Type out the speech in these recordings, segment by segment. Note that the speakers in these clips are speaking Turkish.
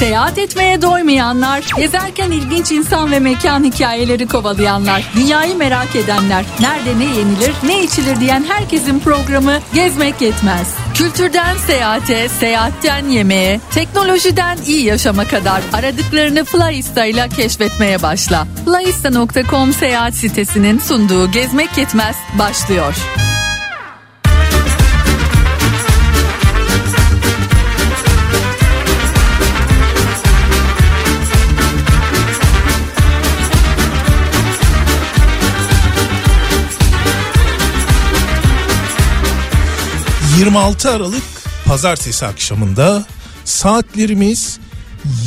Seyahat etmeye doymayanlar, gezerken ilginç insan ve mekan hikayeleri kovalayanlar, dünyayı merak edenler, nerede ne yenilir, ne içilir diyen herkesin programı Gezmek Yetmez. Kültürden seyahate, seyahatten yemeğe, teknolojiden iyi yaşama kadar aradıklarını Flyista ile keşfetmeye başla. Flyista.com seyahat sitesinin sunduğu Gezmek Yetmez başlıyor. 26 Aralık pazartesi akşamında saatlerimiz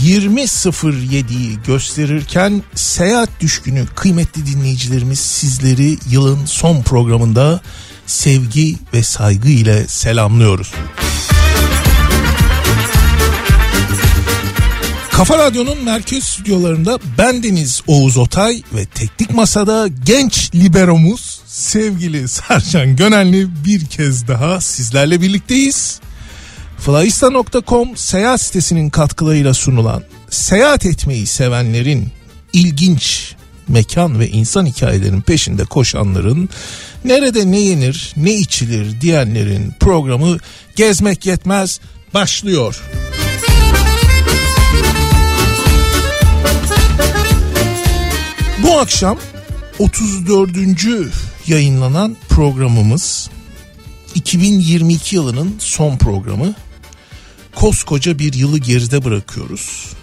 20.07'yi gösterirken seyahat düşkünü kıymetli dinleyicilerimiz sizleri yılın son programında sevgi ve saygı ile selamlıyoruz. Kafa Radyo'nun merkez stüdyolarında bendeniz Oğuz Otay ve teknik masada genç liberomuz sevgili Sercan Gönenli bir kez daha sizlerle birlikteyiz. Flyista.com seyahat sitesinin katkılarıyla sunulan seyahat etmeyi sevenlerin ilginç mekan ve insan hikayelerinin peşinde koşanların nerede ne yenir ne içilir diyenlerin programı gezmek yetmez başlıyor. Bu akşam 34 yayınlanan programımız 2022 yılının son programı. Koskoca bir yılı geride bırakıyoruz.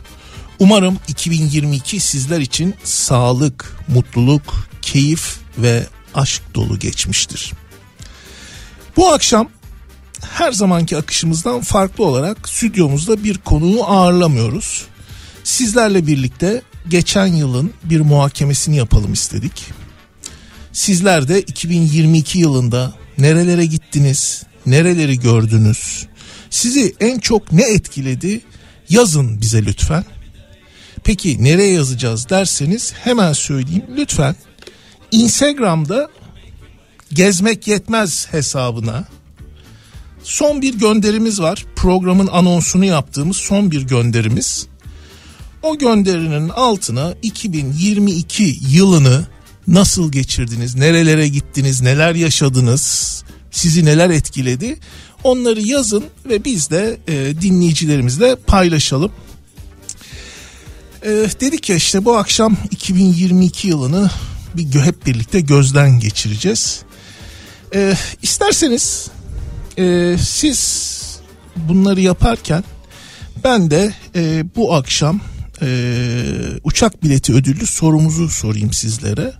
Umarım 2022 sizler için sağlık, mutluluk, keyif ve aşk dolu geçmiştir. Bu akşam her zamanki akışımızdan farklı olarak stüdyomuzda bir konuğu ağırlamıyoruz. Sizlerle birlikte geçen yılın bir muhakemesini yapalım istedik. Sizler de 2022 yılında nerelere gittiniz, nereleri gördünüz, sizi en çok ne etkiledi yazın bize lütfen. Peki nereye yazacağız derseniz hemen söyleyeyim lütfen Instagram'da gezmek yetmez hesabına son bir gönderimiz var. Programın anonsunu yaptığımız son bir gönderimiz. O gönderinin altına 2022 yılını nasıl geçirdiniz, nerelere gittiniz, neler yaşadınız, sizi neler etkiledi onları yazın ve biz de e, dinleyicilerimizle paylaşalım. E, dedik ya işte bu akşam 2022 yılını bir hep birlikte gözden geçireceğiz. E, isterseniz e, siz bunları yaparken ben de e, bu akşam e, uçak bileti ödüllü sorumuzu sorayım sizlere.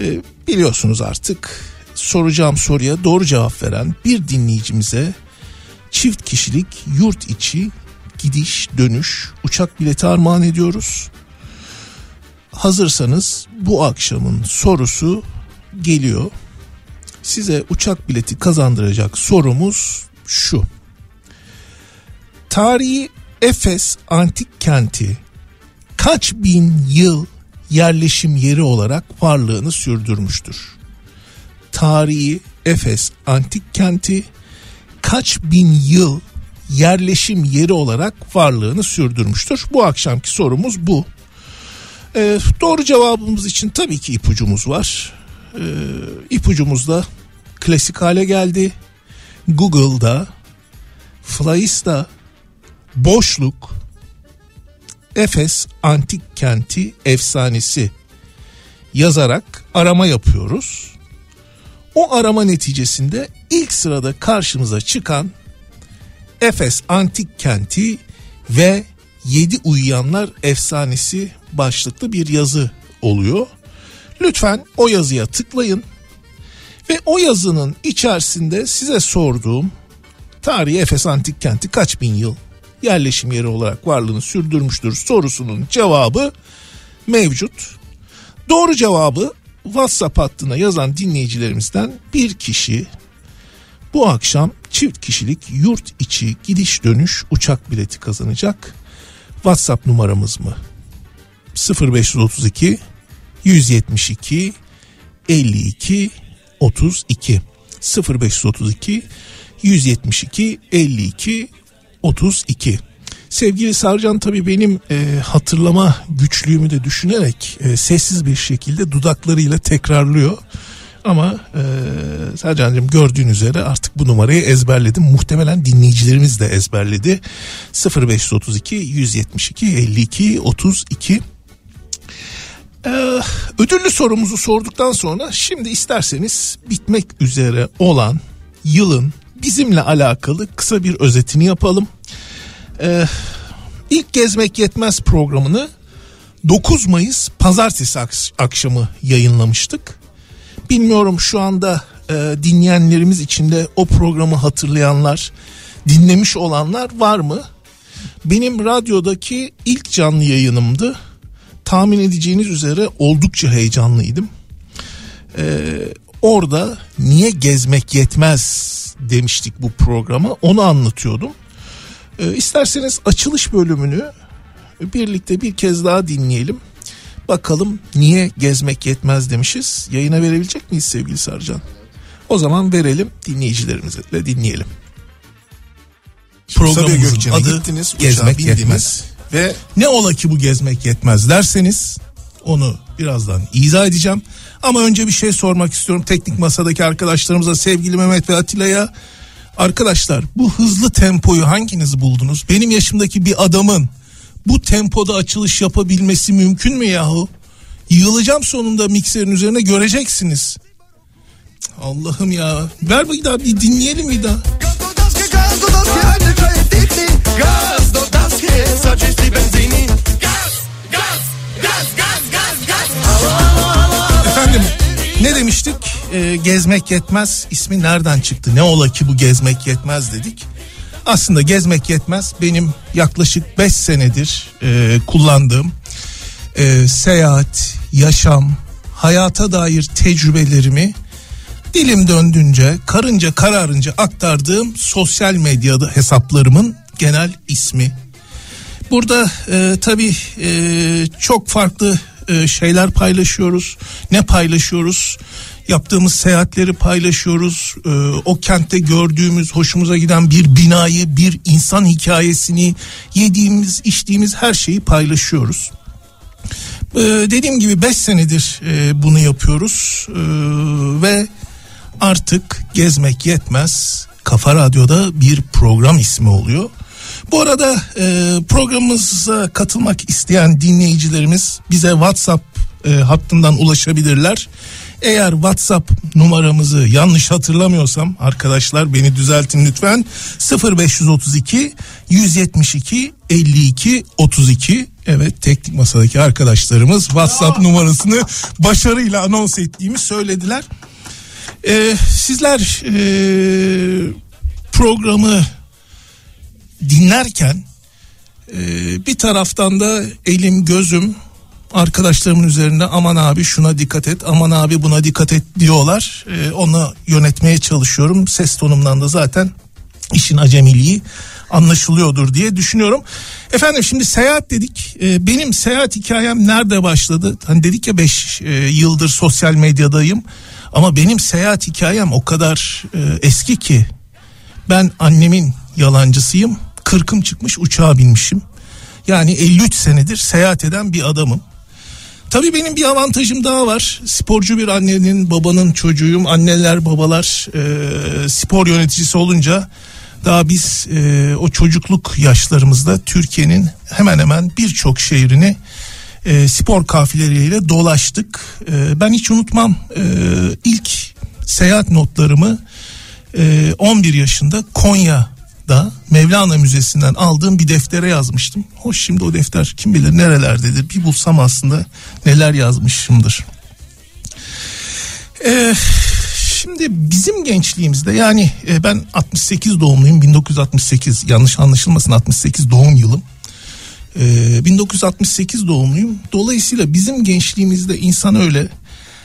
E, biliyorsunuz artık soracağım soruya doğru cevap veren bir dinleyicimize çift kişilik yurt içi gidiş dönüş uçak bileti armağan ediyoruz. Hazırsanız bu akşamın sorusu geliyor. Size uçak bileti kazandıracak sorumuz şu. Tarihi Efes antik kenti kaç bin yıl yerleşim yeri olarak varlığını sürdürmüştür. Tarihi Efes antik kenti kaç bin yıl yerleşim yeri olarak varlığını sürdürmüştür. Bu akşamki sorumuz bu. Ee, doğru cevabımız için tabii ki ipucumuz var. Ee, ipucumuz da klasik hale geldi. Google'da, Flyista, Boşluk, Efes antik kenti efsanesi yazarak arama yapıyoruz. O arama neticesinde ilk sırada karşımıza çıkan Efes antik kenti ve Yedi Uyuyanlar efsanesi başlıklı bir yazı oluyor. Lütfen o yazıya tıklayın ve o yazının içerisinde size sorduğum tarihi Efes antik kenti kaç bin yıl yerleşim yeri olarak varlığını sürdürmüştür sorusunun cevabı mevcut. Doğru cevabı WhatsApp hattına yazan dinleyicilerimizden bir kişi bu akşam çift kişilik yurt içi gidiş dönüş uçak bileti kazanacak. WhatsApp numaramız mı? 0532 172 52 32 0532 172 52 32 Sevgili Sarcan tabii benim e, hatırlama güçlüğümü de düşünerek e, sessiz bir şekilde dudaklarıyla tekrarlıyor. Ama e, Sercan'cığım gördüğün üzere artık bu numarayı ezberledim. Muhtemelen dinleyicilerimiz de ezberledi. 0532 172 52 32 ee, ödüllü sorumuzu sorduktan sonra şimdi isterseniz bitmek üzere olan yılın bizimle alakalı kısa bir özetini yapalım. Ee, ilk Gezmek Yetmez programını 9 Mayıs pazartesi akşamı yayınlamıştık. Bilmiyorum şu anda e, dinleyenlerimiz içinde o programı hatırlayanlar, dinlemiş olanlar var mı? Benim radyodaki ilk canlı yayınımdı. Tahmin edeceğiniz üzere oldukça heyecanlıydım. Ee, orada niye gezmek yetmez demiştik bu programa onu anlatıyordum. Ee, isterseniz açılış bölümünü birlikte bir kez daha dinleyelim. Bakalım niye gezmek yetmez demişiz. Yayına verebilecek miyiz sevgili Sarcan? O zaman verelim dinleyicilerimizle dinleyelim. Programımızın adı gittiniz, gezmek yetmez. Ve ne ola ki bu gezmek yetmez derseniz onu birazdan izah edeceğim. Ama önce bir şey sormak istiyorum teknik masadaki arkadaşlarımıza sevgili Mehmet ve Atilla'ya. Arkadaşlar bu hızlı tempoyu hanginiz buldunuz? Benim yaşımdaki bir adamın bu tempoda açılış yapabilmesi mümkün mü yahu? Yığılacağım sonunda mikserin üzerine göreceksiniz. Allah'ım ya. Ver bir daha bir dinleyelim bir daha. Ne demiştik? Ee, gezmek yetmez ismi nereden çıktı? Ne ola ki bu gezmek yetmez dedik. Aslında gezmek yetmez benim yaklaşık 5 senedir e, kullandığım e, seyahat, yaşam, hayata dair tecrübelerimi dilim döndüğünce, karınca kararınca aktardığım sosyal medyada hesaplarımın genel ismi. Burada e, tabii e, çok farklı e, şeyler paylaşıyoruz. Ne paylaşıyoruz? Yaptığımız seyahatleri paylaşıyoruz. E, o kentte gördüğümüz, hoşumuza giden bir binayı, bir insan hikayesini, yediğimiz, içtiğimiz her şeyi paylaşıyoruz. Ee, dediğim gibi 5 senedir e, bunu yapıyoruz ve artık gezmek yetmez. Kafa Radyo'da bir program ismi oluyor. Bu arada e, programımıza katılmak isteyen dinleyicilerimiz bize WhatsApp e, hattından ulaşabilirler. Eğer WhatsApp numaramızı yanlış hatırlamıyorsam arkadaşlar beni düzeltin lütfen 0532 172 52 32 evet teknik masadaki arkadaşlarımız WhatsApp numarasını başarıyla anons ettiğimi söylediler. Ee, sizler e, programı dinlerken e, bir taraftan da elim gözüm arkadaşlarımın üzerinde aman abi şuna dikkat et aman abi buna dikkat et diyorlar. E, onu yönetmeye çalışıyorum. Ses tonumdan da zaten işin acemiliği anlaşılıyordur diye düşünüyorum. Efendim şimdi seyahat dedik. E, benim seyahat hikayem nerede başladı? Hani dedik ya 5 e, yıldır sosyal medyadayım. Ama benim seyahat hikayem o kadar e, eski ki ben annemin yalancısıyım. Kırkım çıkmış uçağa binmişim. Yani 53 senedir seyahat eden bir adamım. Tabii benim bir avantajım daha var. Sporcu bir annenin, babanın çocuğuyum. Anneler, babalar e, spor yöneticisi olunca daha biz e, o çocukluk yaşlarımızda Türkiye'nin hemen hemen birçok şehrini e, spor kafileleriyle dolaştık. E, ben hiç unutmam e, ilk seyahat notlarımı e, 11 yaşında Konya'da Mevlana Müzesi'nden aldığım bir deftere yazmıştım. Hoş şimdi o defter kim bilir nerelerdedir bir bulsam aslında neler yazmışımdır. Eee Şimdi bizim gençliğimizde yani e, ben 68 doğumluyum 1968 yanlış anlaşılmasın 68 doğum yılım. 1968 ee, doğumluyum. Dolayısıyla bizim gençliğimizde insan öyle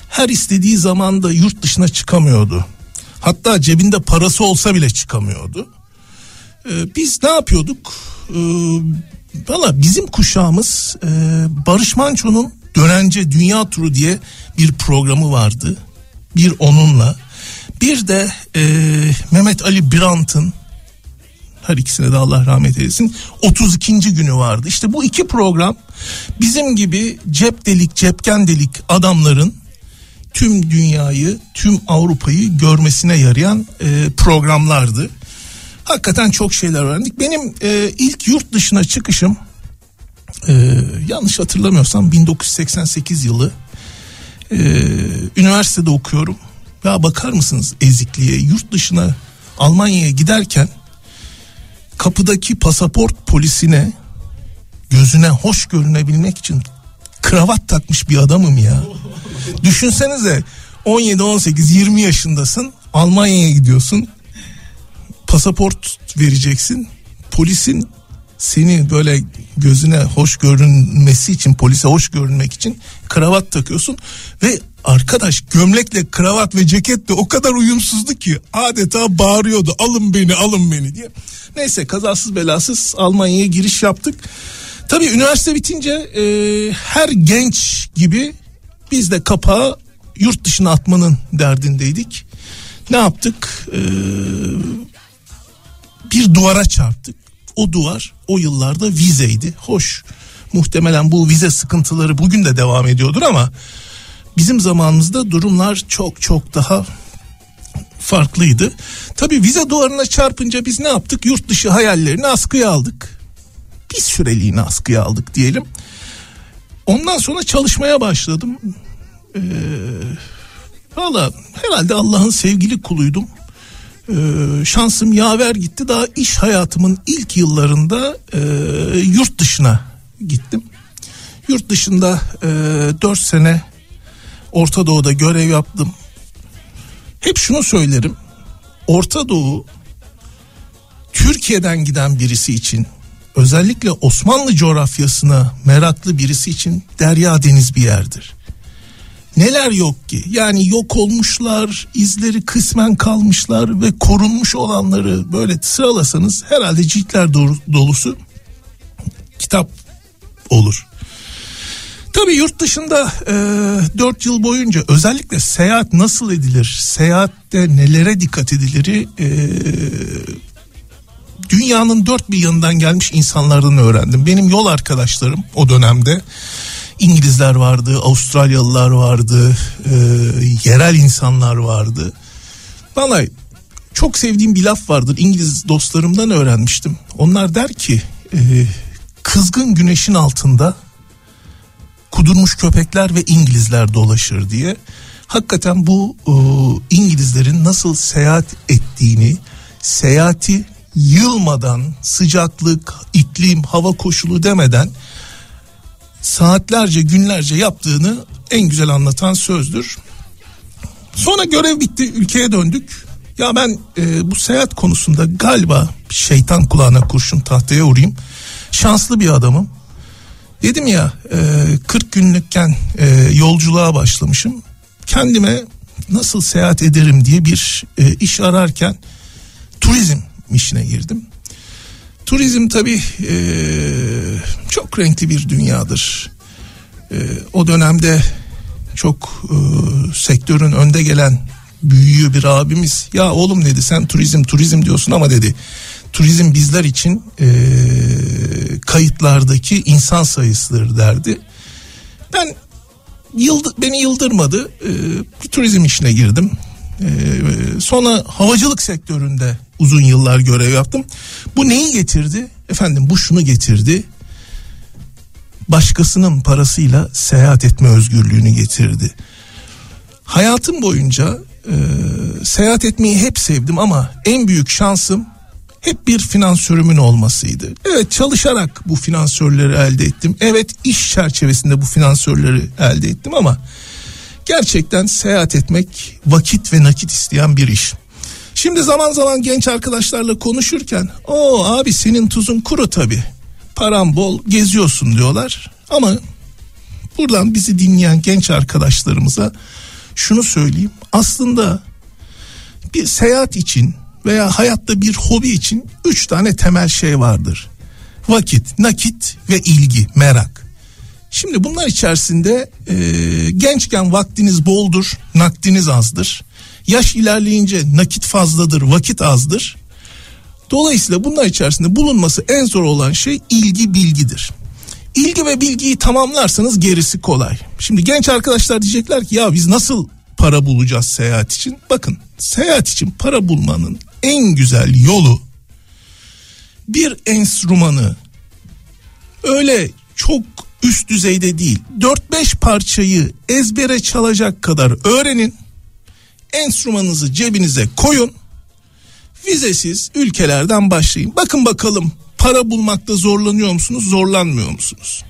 her istediği zaman da yurt dışına çıkamıyordu. Hatta cebinde parası olsa bile çıkamıyordu. Ee, biz ne yapıyorduk? Ee, Valla bizim kuşağımız e, Barış Manço'nun Dönence Dünya Turu diye bir programı vardı. Bir onunla. Bir de e, Mehmet Ali Brandt'ın Her ikisine de Allah rahmet eylesin. 32. günü vardı. İşte bu iki program bizim gibi cep delik cepken delik adamların tüm dünyayı, tüm Avrupa'yı görmesine yarayan e, programlardı. Hakikaten çok şeyler öğrendik. Benim e, ilk yurt dışına çıkışım e, yanlış hatırlamıyorsam 1988 yılı e, üniversitede okuyorum. Ya bakar mısınız ezikliğe yurt dışına Almanya'ya giderken kapıdaki pasaport polisine gözüne hoş görünebilmek için kravat takmış bir adamım ya. Düşünsenize 17 18 20 yaşındasın Almanya'ya gidiyorsun pasaport vereceksin polisin seni böyle gözüne hoş görünmesi için polise hoş görünmek için kravat takıyorsun ve arkadaş gömlekle kravat ve ceket de o kadar uyumsuzdu ki adeta bağırıyordu alın beni alın beni diye. Neyse kazasız belasız Almanya'ya giriş yaptık. Tabii üniversite bitince e, her genç gibi biz de kapağı yurt dışına atmanın derdindeydik. Ne yaptık? Ee, bir duvara çarptık. O duvar o yıllarda vizeydi. Hoş. Muhtemelen bu vize sıkıntıları bugün de devam ediyordur ama bizim zamanımızda durumlar çok çok daha farklıydı. Tabii vize duvarına çarpınca biz ne yaptık? Yurt dışı hayallerini askıya aldık. Bir süreliğine askıya aldık diyelim. Ondan sonra çalışmaya başladım. Ee, Valla herhalde Allah'ın sevgili kuluydum. Ee, şansım yaver gitti. Daha iş hayatımın ilk yıllarında e, yurt dışına gittim. Yurt dışında e, 4 sene Orta Doğu'da görev yaptım. Hep şunu söylerim. Orta Doğu Türkiye'den giden birisi için özellikle Osmanlı coğrafyasına meraklı birisi için derya deniz bir yerdir. Neler yok ki? Yani yok olmuşlar, izleri kısmen kalmışlar ve korunmuş olanları böyle sıralasanız herhalde ciltler dolusu kitap olur. Tabii yurt dışında e, 4 yıl boyunca özellikle seyahat nasıl edilir, seyahatte nelere dikkat edilir e, dünyanın dört bir yanından gelmiş insanlardan öğrendim. Benim yol arkadaşlarım o dönemde İngilizler vardı, Avustralyalılar vardı, e, yerel insanlar vardı. Bana çok sevdiğim bir laf vardır. İngiliz dostlarımdan öğrenmiştim. Onlar der ki e, kızgın güneşin altında kudurmuş köpekler ve İngilizler dolaşır diye. Hakikaten bu e, İngilizlerin nasıl seyahat ettiğini, seyahati yılmadan sıcaklık, iklim, hava koşulu demeden saatlerce günlerce yaptığını en güzel anlatan sözdür. Sonra görev bitti ülkeye döndük. Ya ben e, bu seyahat konusunda galiba şeytan kulağına kurşun tahtaya vurayım. Şanslı bir adamım. Dedim ya e, 40 günlükken e, yolculuğa başlamışım. Kendime nasıl seyahat ederim diye bir e, iş ararken turizm işine girdim. Turizm tabii e, çok renkli bir dünyadır. E, o dönemde çok e, sektörün önde gelen büyüğü bir abimiz ya oğlum dedi sen turizm turizm diyorsun ama dedi turizm bizler için e, kayıtlardaki insan sayısıdır derdi. Ben yıldı, beni yıldırmadı e, turizm işine girdim. E, sonra havacılık sektöründe uzun yıllar görev yaptım. Bu neyi getirdi? Efendim bu şunu getirdi. Başkasının parasıyla seyahat etme özgürlüğünü getirdi. Hayatım boyunca e, seyahat etmeyi hep sevdim ama en büyük şansım hep bir finansörümün olmasıydı. Evet çalışarak bu finansörleri elde ettim. Evet iş çerçevesinde bu finansörleri elde ettim ama gerçekten seyahat etmek vakit ve nakit isteyen bir iş. Şimdi zaman zaman genç arkadaşlarla konuşurken o abi senin tuzun kuru tabi param bol geziyorsun diyorlar ama buradan bizi dinleyen genç arkadaşlarımıza şunu söyleyeyim aslında bir seyahat için veya hayatta bir hobi için üç tane temel şey vardır. Vakit, nakit ve ilgi, merak. Şimdi bunlar içerisinde e, gençken vaktiniz boldur, nakdiniz azdır. Yaş ilerleyince nakit fazladır, vakit azdır. Dolayısıyla bunlar içerisinde bulunması en zor olan şey ilgi bilgidir. İlgi ve bilgiyi tamamlarsanız gerisi kolay. Şimdi genç arkadaşlar diyecekler ki ya biz nasıl para bulacağız seyahat için? Bakın seyahat için para bulmanın en güzel yolu bir enstrümanı öyle çok üst düzeyde değil 4-5 parçayı ezbere çalacak kadar öğrenin. Enstrümanınızı cebinize koyun. Vizesiz ülkelerden başlayın. Bakın bakalım para bulmakta zorlanıyor musunuz, zorlanmıyor musunuz?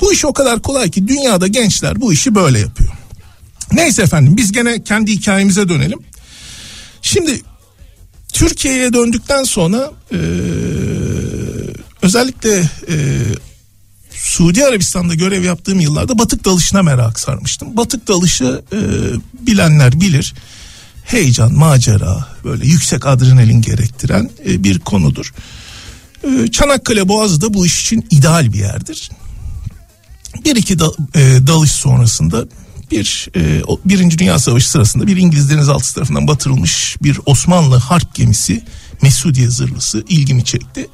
Bu iş o kadar kolay ki dünyada gençler bu işi böyle yapıyor. Neyse efendim biz gene kendi hikayemize dönelim. Şimdi Türkiye'ye döndükten sonra e, özellikle e, Suudi Arabistan'da görev yaptığım yıllarda batık dalışına merak sarmıştım. Batık dalışı e, bilenler bilir. Heyecan, macera, böyle yüksek adrenalin gerektiren e, bir konudur. E, Çanakkale Boğazı da bu iş için ideal bir yerdir. Bir iki da, e, dalış sonrasında bir e, Birinci Dünya Savaşı sırasında bir İngiliz denizaltısı tarafından batırılmış bir Osmanlı harp gemisi Mesudiye zırhlısı ilgimi çekti.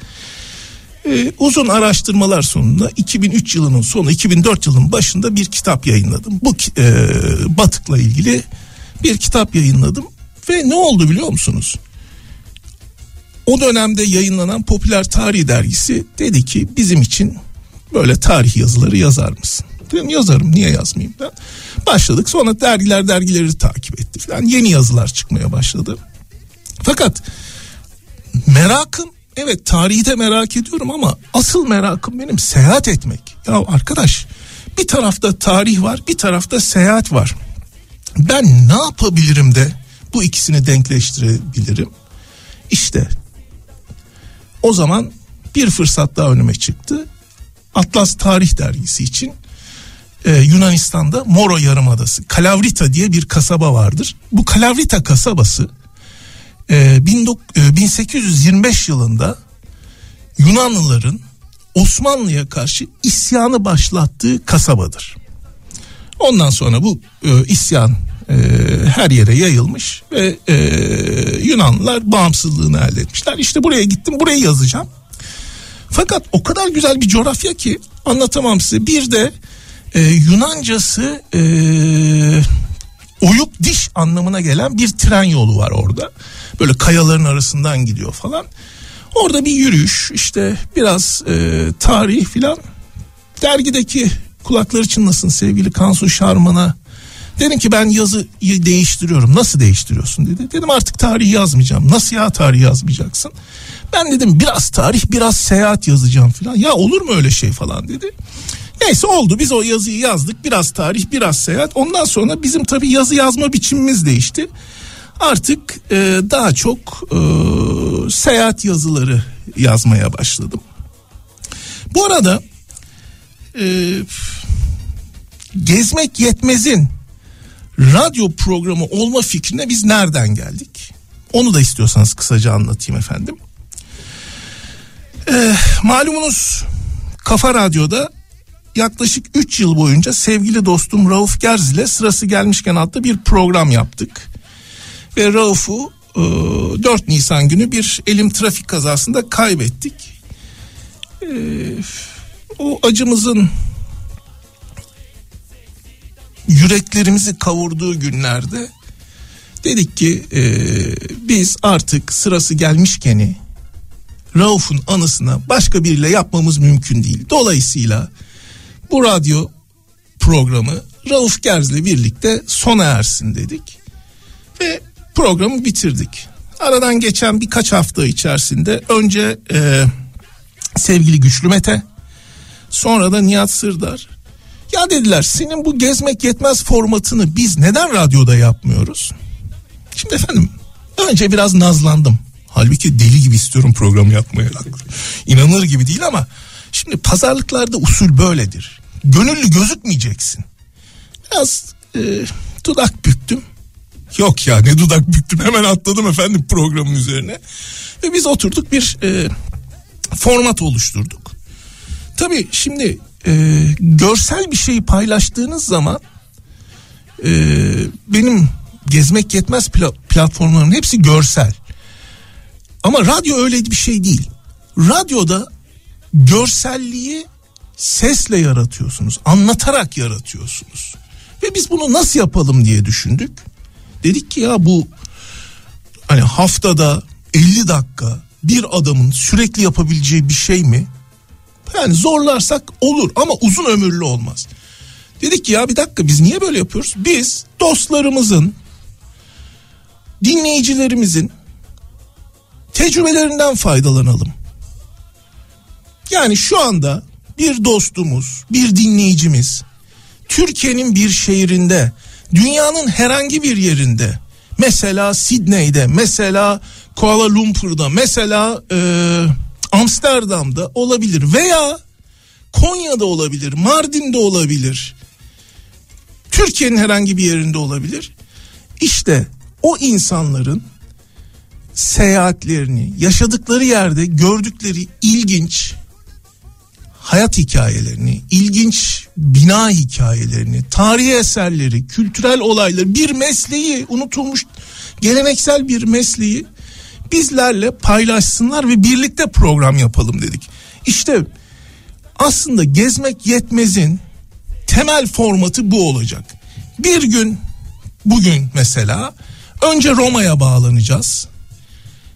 Ee, uzun araştırmalar sonunda 2003 yılının sonu 2004 yılının başında bir kitap yayınladım. Bu e, batıkla ilgili bir kitap yayınladım ve ne oldu biliyor musunuz? O dönemde yayınlanan Popüler Tarih dergisi dedi ki bizim için böyle tarih yazıları yazar mısın? Dedim yazarım niye yazmayayım ben. Başladık sonra dergiler dergileri takip etti falan yeni yazılar çıkmaya başladı. Fakat merakım evet tarihi de merak ediyorum ama asıl merakım benim seyahat etmek. Ya arkadaş bir tarafta tarih var bir tarafta seyahat var. Ben ne yapabilirim de bu ikisini denkleştirebilirim? İşte o zaman bir fırsat daha önüme çıktı. Atlas Tarih Dergisi için e, Yunanistan'da Moro Yarımadası, Kalavrita diye bir kasaba vardır. Bu Kalavrita kasabası e, 1825 yılında Yunanlıların Osmanlı'ya karşı isyanı başlattığı kasabadır. Ondan sonra bu e, isyan e, her yere yayılmış ve e, Yunanlılar bağımsızlığını elde etmişler. İşte buraya gittim burayı yazacağım. Fakat o kadar güzel bir coğrafya ki anlatamam size. Bir de e, Yunancası e, oyuk diş anlamına gelen bir tren yolu var orada. Böyle kayaların arasından gidiyor falan. Orada bir yürüyüş işte biraz e, tarih filan. Dergideki kulakları çınlasın sevgili Kansu Şarman'a. Dedim ki ben yazıyı değiştiriyorum. Nasıl değiştiriyorsun dedi. Dedim artık tarih yazmayacağım. Nasıl ya tarih yazmayacaksın? Ben dedim biraz tarih biraz seyahat yazacağım filan. Ya olur mu öyle şey falan dedi. Neyse oldu biz o yazıyı yazdık biraz tarih biraz seyahat ondan sonra bizim tabi yazı yazma biçimimiz değişti. Artık e, daha çok e, seyahat yazıları yazmaya başladım. Bu arada e, gezmek yetmezin radyo programı olma fikrine biz nereden geldik? Onu da istiyorsanız kısaca anlatayım efendim. E, malumunuz Kafa Radyo'da yaklaşık 3 yıl boyunca sevgili dostum Rauf Gerz ile sırası gelmişken adlı bir program yaptık. Ve Rauf'u e, 4 Nisan günü bir elim trafik kazasında kaybettik. E, o acımızın yüreklerimizi kavurduğu günlerde dedik ki e, biz artık sırası gelmişkeni Rauf'un anısına başka biriyle yapmamız mümkün değil. Dolayısıyla bu radyo programı Rauf Gerz'le birlikte sona ersin dedik. Ve programı bitirdik. Aradan geçen birkaç hafta içerisinde önce e, sevgili Güçlü Mete sonra da Nihat Sırdar ya dediler senin bu gezmek yetmez formatını biz neden radyoda yapmıyoruz? Şimdi efendim önce biraz nazlandım. Halbuki deli gibi istiyorum programı yapmaya. İnanılır gibi değil ama Şimdi pazarlıklarda usul böyledir. Gönüllü gözükmeyeceksin. Biraz e, dudak büktüm. Yok ya ne dudak büktüm hemen atladım efendim programın üzerine. Ve biz oturduk bir e, format oluşturduk. Tabii şimdi e, görsel bir şeyi paylaştığınız zaman e, benim gezmek yetmez platformların hepsi görsel. Ama radyo öyle bir şey değil. Radyoda görselliği sesle yaratıyorsunuz, anlatarak yaratıyorsunuz. Ve biz bunu nasıl yapalım diye düşündük. Dedik ki ya bu hani haftada 50 dakika bir adamın sürekli yapabileceği bir şey mi? Yani zorlarsak olur ama uzun ömürlü olmaz. Dedik ki ya bir dakika biz niye böyle yapıyoruz? Biz dostlarımızın, dinleyicilerimizin tecrübelerinden faydalanalım. Yani şu anda bir dostumuz, bir dinleyicimiz Türkiye'nin bir şehrinde, dünyanın herhangi bir yerinde, mesela Sidney'de, mesela Kuala Lumpur'da, mesela e, Amsterdam'da olabilir veya Konya'da olabilir, Mardin'de olabilir. Türkiye'nin herhangi bir yerinde olabilir. İşte o insanların seyahatlerini, yaşadıkları yerde gördükleri ilginç hayat hikayelerini, ilginç bina hikayelerini, tarihi eserleri, kültürel olayları, bir mesleği, unutulmuş geleneksel bir mesleği bizlerle paylaşsınlar ve birlikte program yapalım dedik. İşte aslında gezmek yetmezin temel formatı bu olacak. Bir gün bugün mesela önce Roma'ya bağlanacağız.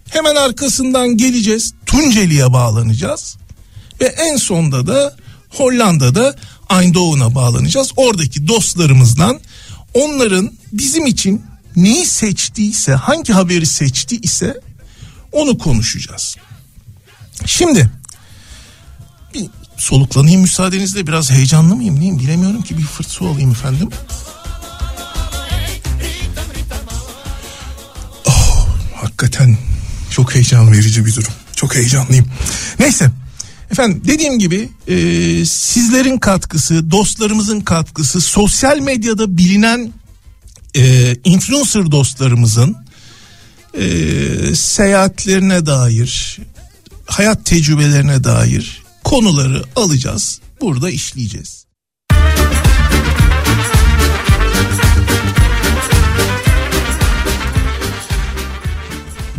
Hemen arkasından geleceğiz Tunceli'ye bağlanacağız. Ve en sonda da Hollanda'da Eindhoven'a bağlanacağız. Oradaki dostlarımızdan onların bizim için neyi seçtiyse, hangi haberi seçti ise onu konuşacağız. Şimdi bir soluklanayım müsaadenizle biraz heyecanlı mıyım neyim bilemiyorum ki bir fırtsı olayım efendim. Oh, hakikaten çok heyecan verici bir durum. Çok heyecanlıyım. Neyse Efendim dediğim gibi e, sizlerin katkısı, dostlarımızın katkısı, sosyal medyada bilinen e, influencer dostlarımızın e, seyahatlerine dair, hayat tecrübelerine dair konuları alacağız. Burada işleyeceğiz.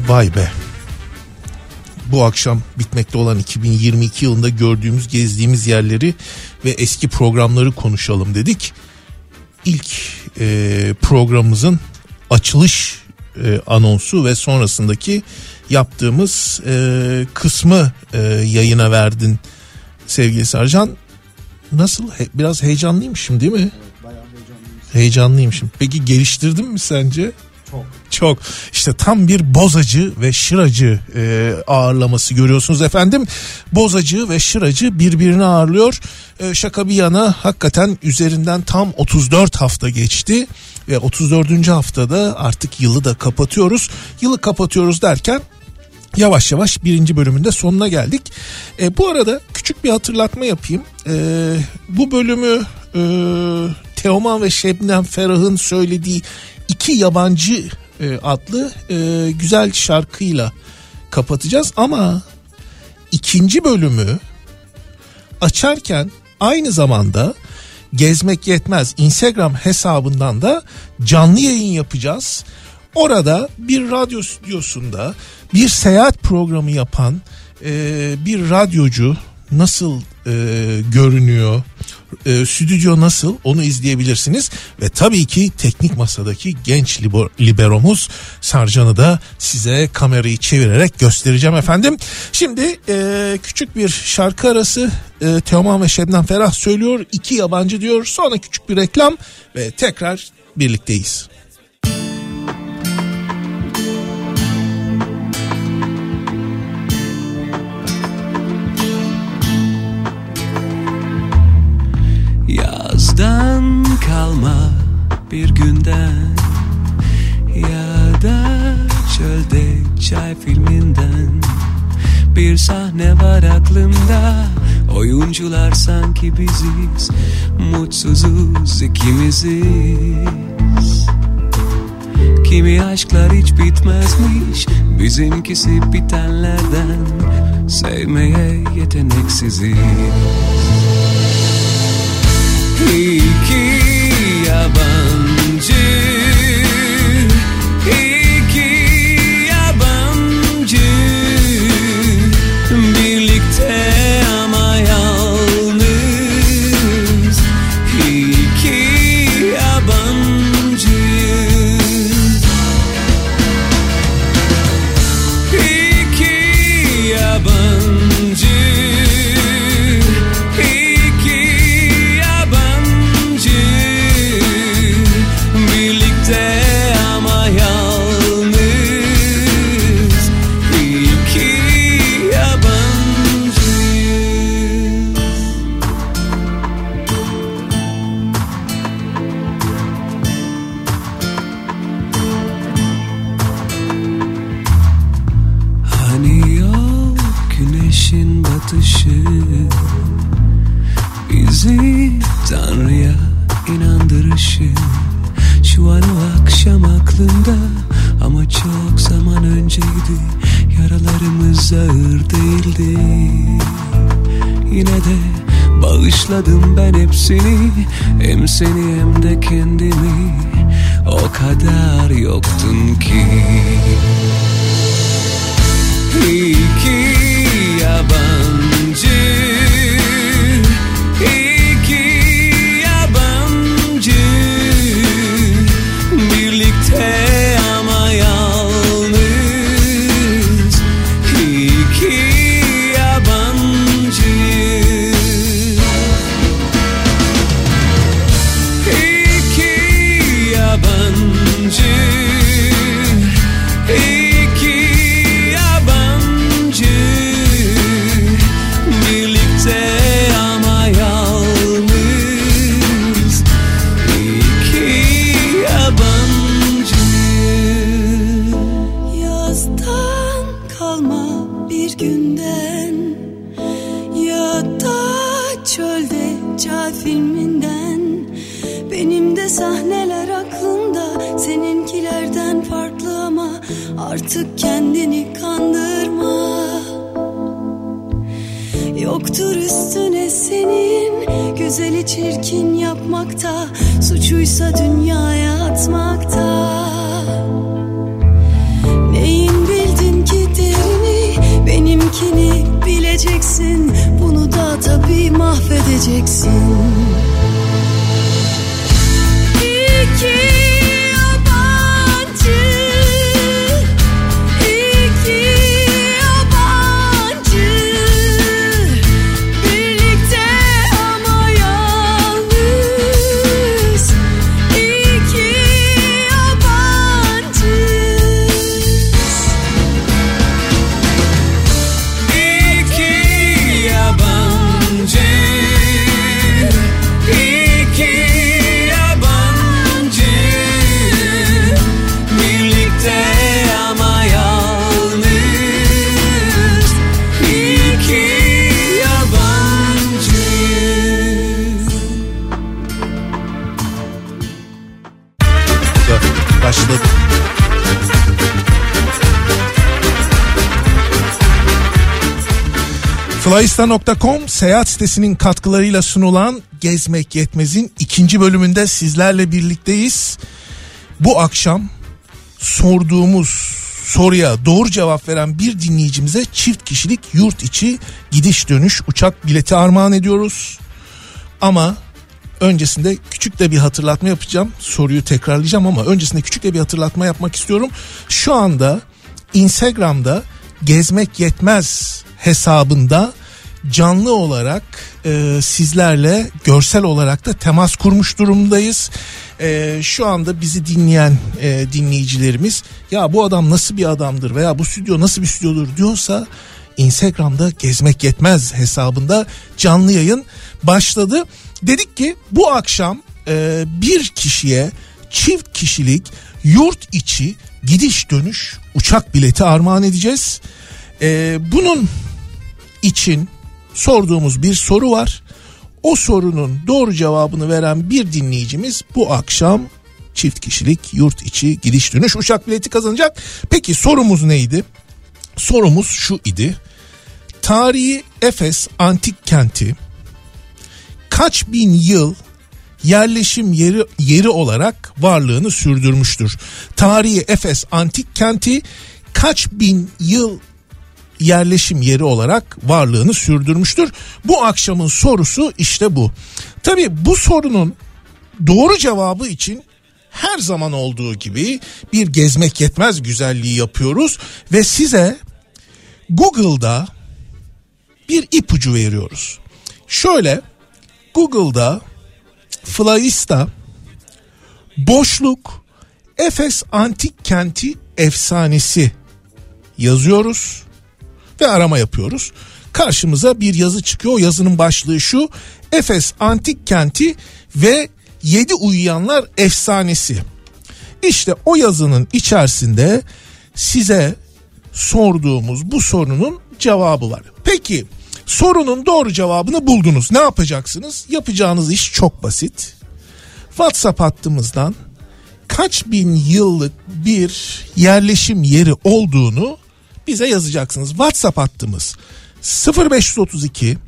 Vay be bu akşam bitmekte olan 2022 yılında gördüğümüz, gezdiğimiz yerleri ve eski programları konuşalım dedik. İlk e, programımızın açılış e, anonsu ve sonrasındaki yaptığımız e, kısmı e, yayına verdin sevgili Sarcan. Nasıl? He, biraz heyecanlıymışım değil mi? Evet, bayağı. Heyecanlıymışım. Peki geliştirdin mi sence? Çok. Çok işte tam bir bozacı ve şıracı e, ağırlaması görüyorsunuz efendim. Bozacı ve şıracı birbirini ağırlıyor. E, şaka bir yana hakikaten üzerinden tam 34 hafta geçti. Ve 34. haftada artık yılı da kapatıyoruz. Yılı kapatıyoruz derken yavaş yavaş birinci bölümünde sonuna geldik. E, bu arada küçük bir hatırlatma yapayım. E, bu bölümü e, Teoman ve Şebnem Ferah'ın söylediği iki yabancı e, adlı e, güzel şarkıyla kapatacağız ama ikinci bölümü açarken aynı zamanda gezmek yetmez Instagram hesabından da canlı yayın yapacağız. Orada bir radyo stüdyosunda bir seyahat programı yapan e, bir radyocu nasıl e, görünüyor, e, stüdyo nasıl onu izleyebilirsiniz. Ve tabii ki teknik masadaki genç liber, liberomuz Sarcan'ı da size kamerayı çevirerek göstereceğim efendim. Şimdi e, küçük bir şarkı arası e, Teoman ve Şebnem Ferah söylüyor. iki yabancı diyor sonra küçük bir reklam ve tekrar birlikteyiz. Yazdan kalma bir günden Ya da çölde çay filminden. Bir sahne var aklımda Oyuncular sanki biziz Mutsuzuz ikimiziz. Kimi aşklar hiç bitmezmiş Bizimkisi bitenlerden Sevmeye yeteneksiziz iki yabancı Şu an o akşam aklımda Ama çok zaman önceydi. Yaralarımız ağır değildi. Yine de bağışladım ben hepsini. Hem seni hem de kendimi. O kadar yoktun ki. İyi ki yabancı Flyista.com seyahat sitesinin katkılarıyla sunulan Gezmek Yetmez'in ikinci bölümünde sizlerle birlikteyiz. Bu akşam sorduğumuz soruya doğru cevap veren bir dinleyicimize çift kişilik yurt içi gidiş dönüş uçak bileti armağan ediyoruz. Ama öncesinde küçük de bir hatırlatma yapacağım. Soruyu tekrarlayacağım ama öncesinde küçük de bir hatırlatma yapmak istiyorum. Şu anda Instagram'da gezmek yetmez hesabında canlı olarak e, sizlerle görsel olarak da temas kurmuş durumdayız. E, şu anda bizi dinleyen e, dinleyicilerimiz ya bu adam nasıl bir adamdır veya bu stüdyo nasıl bir stüdyodur diyorsa Instagram'da gezmek yetmez hesabında canlı yayın başladı. Dedik ki bu akşam e, bir kişiye çift kişilik yurt içi gidiş dönüş uçak bileti armağan edeceğiz. E, bunun için sorduğumuz bir soru var. O sorunun doğru cevabını veren bir dinleyicimiz bu akşam çift kişilik yurt içi gidiş dönüş uçak bileti kazanacak. Peki sorumuz neydi? Sorumuz şu idi. Tarihi Efes antik kenti kaç bin yıl yerleşim yeri yeri olarak varlığını sürdürmüştür. Tarihi Efes antik kenti kaç bin yıl yerleşim yeri olarak varlığını sürdürmüştür. Bu akşamın sorusu işte bu. Tabii bu sorunun doğru cevabı için her zaman olduğu gibi bir gezmek yetmez güzelliği yapıyoruz ve size Google'da bir ipucu veriyoruz. Şöyle Google'da Flyista boşluk Efes antik kenti efsanesi yazıyoruz ve arama yapıyoruz. Karşımıza bir yazı çıkıyor. O yazının başlığı şu. Efes antik kenti ve yedi uyuyanlar efsanesi. İşte o yazının içerisinde size sorduğumuz bu sorunun cevabı var. Peki Sorunun doğru cevabını buldunuz. Ne yapacaksınız? Yapacağınız iş çok basit. WhatsApp hattımızdan kaç bin yıllık bir yerleşim yeri olduğunu bize yazacaksınız. WhatsApp hattımız 0532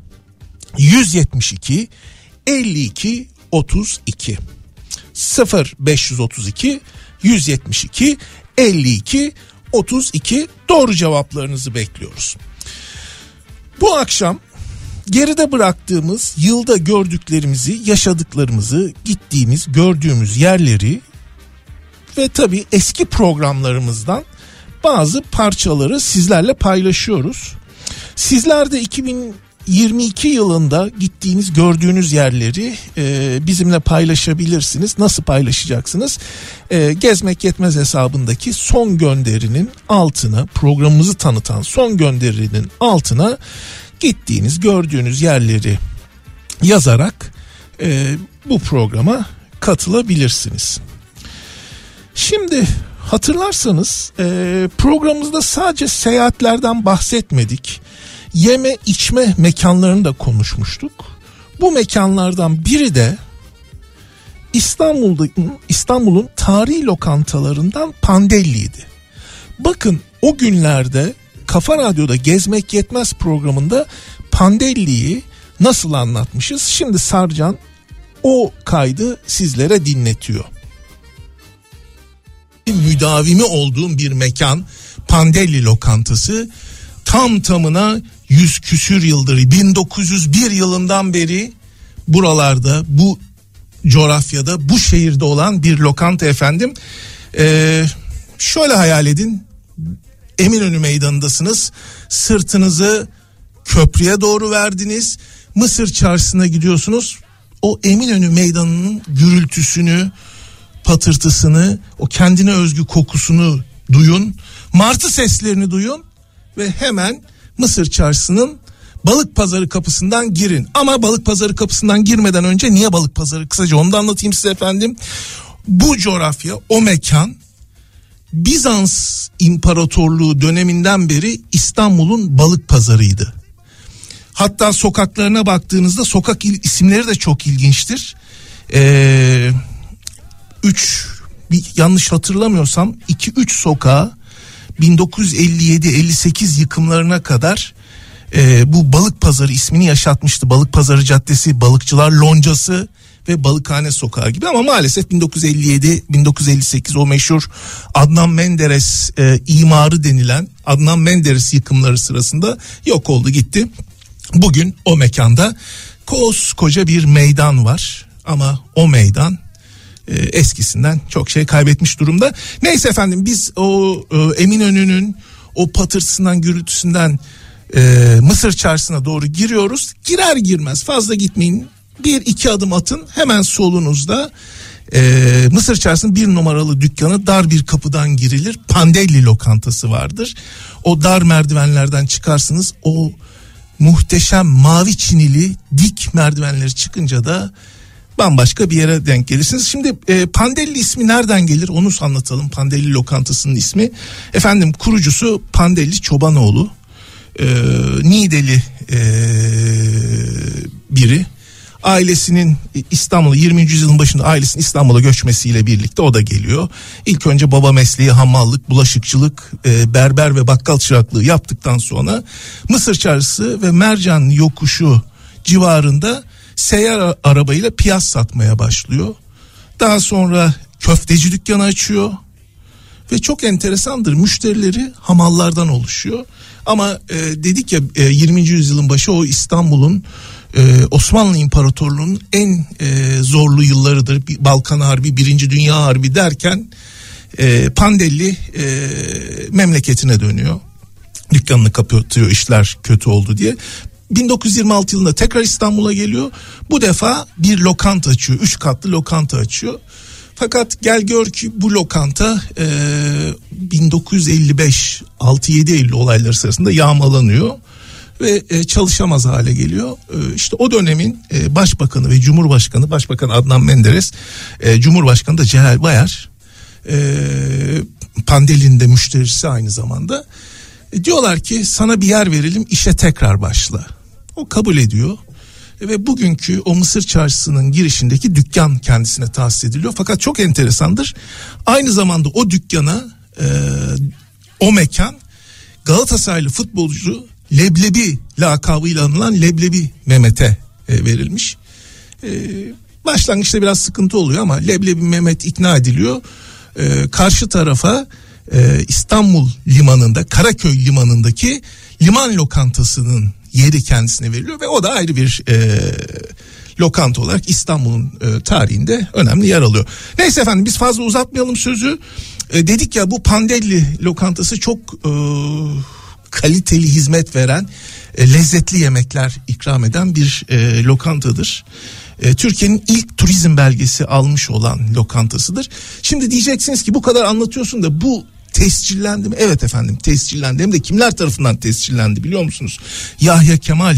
172 52 32 0532 172 52 32 doğru cevaplarınızı bekliyoruz. Bu akşam geride bıraktığımız yılda gördüklerimizi, yaşadıklarımızı, gittiğimiz, gördüğümüz yerleri ve tabii eski programlarımızdan bazı parçaları sizlerle paylaşıyoruz. Sizler de 2022 yılında gittiğiniz gördüğünüz yerleri e, bizimle paylaşabilirsiniz. Nasıl paylaşacaksınız? E, Gezmek Yetmez hesabındaki son gönderinin altına programımızı tanıtan son gönderinin altına gittiğiniz gördüğünüz yerleri yazarak e, bu programa katılabilirsiniz. Şimdi hatırlarsanız e, programımızda sadece seyahatlerden bahsetmedik. Yeme içme mekanlarını da konuşmuştuk. Bu mekanlardan biri de İstanbul'da İstanbul'un tarihi lokantalarından Pandelli'ydi. Bakın o günlerde Kafa Radyo'da Gezmek Yetmez programında Pandelli'yi nasıl anlatmışız? Şimdi Sarcan o kaydı sizlere dinletiyor müdavimi olduğum bir mekan Pandelli lokantası. Tam tamına yüz küsür yıldır 1901 yılından beri buralarda bu coğrafyada bu şehirde olan bir lokanta efendim. Ee, şöyle hayal edin Eminönü meydanındasınız. Sırtınızı köprüye doğru verdiniz. Mısır çarşısına gidiyorsunuz. O Eminönü meydanının gürültüsünü patırtısını, o kendine özgü kokusunu duyun. Martı seslerini duyun ve hemen Mısır çarşısının balık pazarı kapısından girin. Ama balık pazarı kapısından girmeden önce niye balık pazarı? Kısaca onu da anlatayım size efendim. Bu coğrafya, o mekan Bizans İmparatorluğu döneminden beri İstanbul'un balık pazarıydı. Hatta sokaklarına baktığınızda sokak isimleri de çok ilginçtir. Eee 3 yanlış hatırlamıyorsam 2-3 sokağı 1957-58 yıkımlarına kadar e, bu balık pazarı ismini yaşatmıştı. Balık pazarı caddesi, balıkçılar loncası ve balıkhane sokağı gibi ama maalesef 1957-1958 o meşhur Adnan Menderes e, imarı denilen Adnan Menderes yıkımları sırasında yok oldu gitti. Bugün o mekanda koskoca bir meydan var ama o meydan e, eskisinden çok şey kaybetmiş durumda. Neyse efendim biz o e, Eminönü'nün o patırtısından gürültüsünden e, Mısır çarşısına doğru giriyoruz. Girer girmez fazla gitmeyin bir iki adım atın hemen solunuzda e, Mısır çarşısının bir numaralı dükkanı dar bir kapıdan girilir. Pandelli lokantası vardır. O dar merdivenlerden çıkarsınız o muhteşem mavi çinili dik merdivenleri çıkınca da bambaşka bir yere denk gelirsiniz. Şimdi e, Pandelli ismi nereden gelir onu anlatalım. Pandelli lokantasının ismi. Efendim kurucusu Pandelli Çobanoğlu. E, Nideli e, biri. Ailesinin İstanbul'a 20. yüzyılın başında ailesinin İstanbul'a göçmesiyle birlikte o da geliyor. İlk önce baba mesleği hamallık, bulaşıkçılık, e, berber ve bakkal çıraklığı yaptıktan sonra Mısır çarşısı ve Mercan yokuşu civarında seyyar arabayla piyaz satmaya başlıyor. Daha sonra köfteci dükkanı açıyor. Ve çok enteresandır müşterileri hamallardan oluşuyor. Ama e, dedik ya e, 20. yüzyılın başı o İstanbul'un e, Osmanlı İmparatorluğu'nun en e, zorlu yıllarıdır. Balkan Harbi, Birinci Dünya Harbi derken e, Pandelli e, memleketine dönüyor. Dükkanını kapatıyor işler kötü oldu diye. 1926 yılında tekrar İstanbul'a geliyor. Bu defa bir lokanta açıyor. Üç katlı lokanta açıyor. Fakat gel gör ki bu lokanta e, 1955 6-7 Eylül olayları sırasında yağmalanıyor ve e, çalışamaz hale geliyor. E, işte o dönemin e, başbakanı ve cumhurbaşkanı başbakan Adnan Menderes, e, cumhurbaşkanı da Celal Bayar, e, Pandeli'nin de müşterisi aynı zamanda. E, diyorlar ki sana bir yer verelim işe tekrar başla. O kabul ediyor ve bugünkü o Mısır çarşısının girişindeki dükkan kendisine tahsis ediliyor. Fakat çok enteresandır. Aynı zamanda o dükkana e, o mekan Galatasaraylı futbolcu Leblebi lakabıyla anılan Leblebi Mehmet'e e, verilmiş. E, başlangıçta biraz sıkıntı oluyor ama Leblebi Mehmet ikna ediliyor. E, karşı tarafa e, İstanbul limanında Karaköy limanındaki liman lokantasının yeri kendisine veriliyor ve o da ayrı bir e, lokanta olarak İstanbul'un e, tarihinde önemli yer alıyor. Neyse efendim biz fazla uzatmayalım sözü. E, dedik ya bu Pandelli lokantası çok e, kaliteli hizmet veren, e, lezzetli yemekler ikram eden bir e, lokantadır. E, Türkiye'nin ilk turizm belgesi almış olan lokantasıdır. Şimdi diyeceksiniz ki bu kadar anlatıyorsun da bu tescillendi mi? Evet efendim tescillendi. Hem de kimler tarafından tescillendi biliyor musunuz? Yahya Kemal,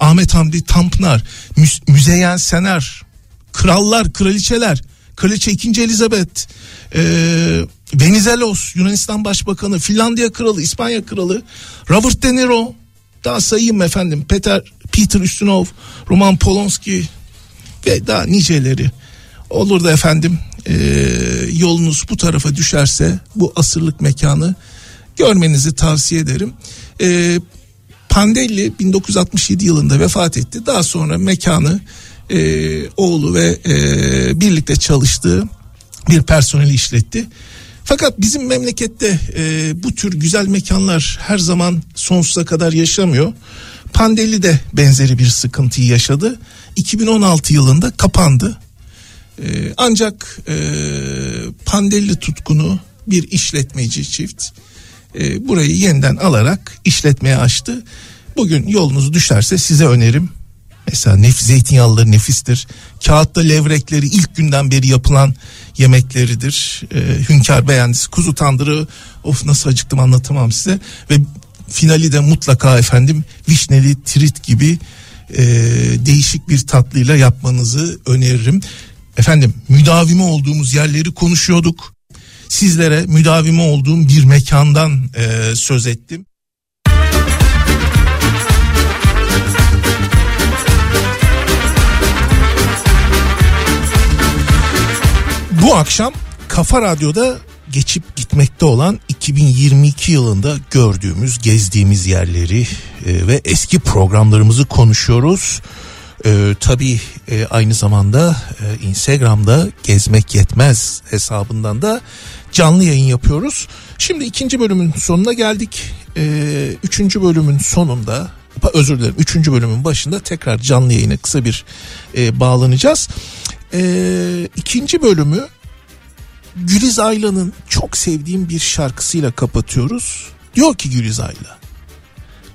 Ahmet Hamdi Tanpınar, Müzeyyen Sener, krallar, kraliçeler, kraliçe 2. Elizabeth, e, Venizelos, Yunanistan Başbakanı, Finlandiya Kralı, İspanya Kralı, Robert De Niro, daha sayayım efendim, Peter, Peter Ustinov, Roman Polanski ve daha niceleri. Olur da efendim e, yolunuz bu tarafa düşerse bu asırlık mekanı görmenizi tavsiye ederim. E, Pandelli 1967 yılında vefat etti. Daha sonra mekanı e, oğlu ve e, birlikte çalıştığı bir personeli işletti. Fakat bizim memlekette e, bu tür güzel mekanlar her zaman sonsuza kadar yaşamıyor. Pandelli de benzeri bir sıkıntıyı yaşadı. 2016 yılında kapandı. E, ancak e, Pandelli tutkunu bir işletmeci çift e, burayı yeniden alarak işletmeye açtı. Bugün yolunuz düşerse size önerim. Mesela nef zeytinyağlıları nefistir. Kağıtta levrekleri ilk günden beri yapılan yemekleridir. E, hünkâr beğendisi kuzu tandırı of nasıl acıktım anlatamam size. Ve finali de mutlaka efendim vişneli trit gibi e, değişik bir tatlıyla yapmanızı öneririm. Efendim müdavimi olduğumuz yerleri konuşuyorduk. Sizlere müdavimi olduğum bir mekandan e, söz ettim. Bu akşam Kafa Radyo'da geçip gitmekte olan 2022 yılında gördüğümüz, gezdiğimiz yerleri e, ve eski programlarımızı konuşuyoruz. E, tabii e, aynı zamanda e, Instagram'da gezmek yetmez hesabından da canlı yayın yapıyoruz. Şimdi ikinci bölümün sonuna geldik. E, üçüncü bölümün sonunda özür dilerim üçüncü bölümün başında tekrar canlı yayına kısa bir e, bağlanacağız. E, ikinci bölümü Güliz Ayla'nın çok sevdiğim bir şarkısıyla kapatıyoruz. Diyor ki Güliz Ayla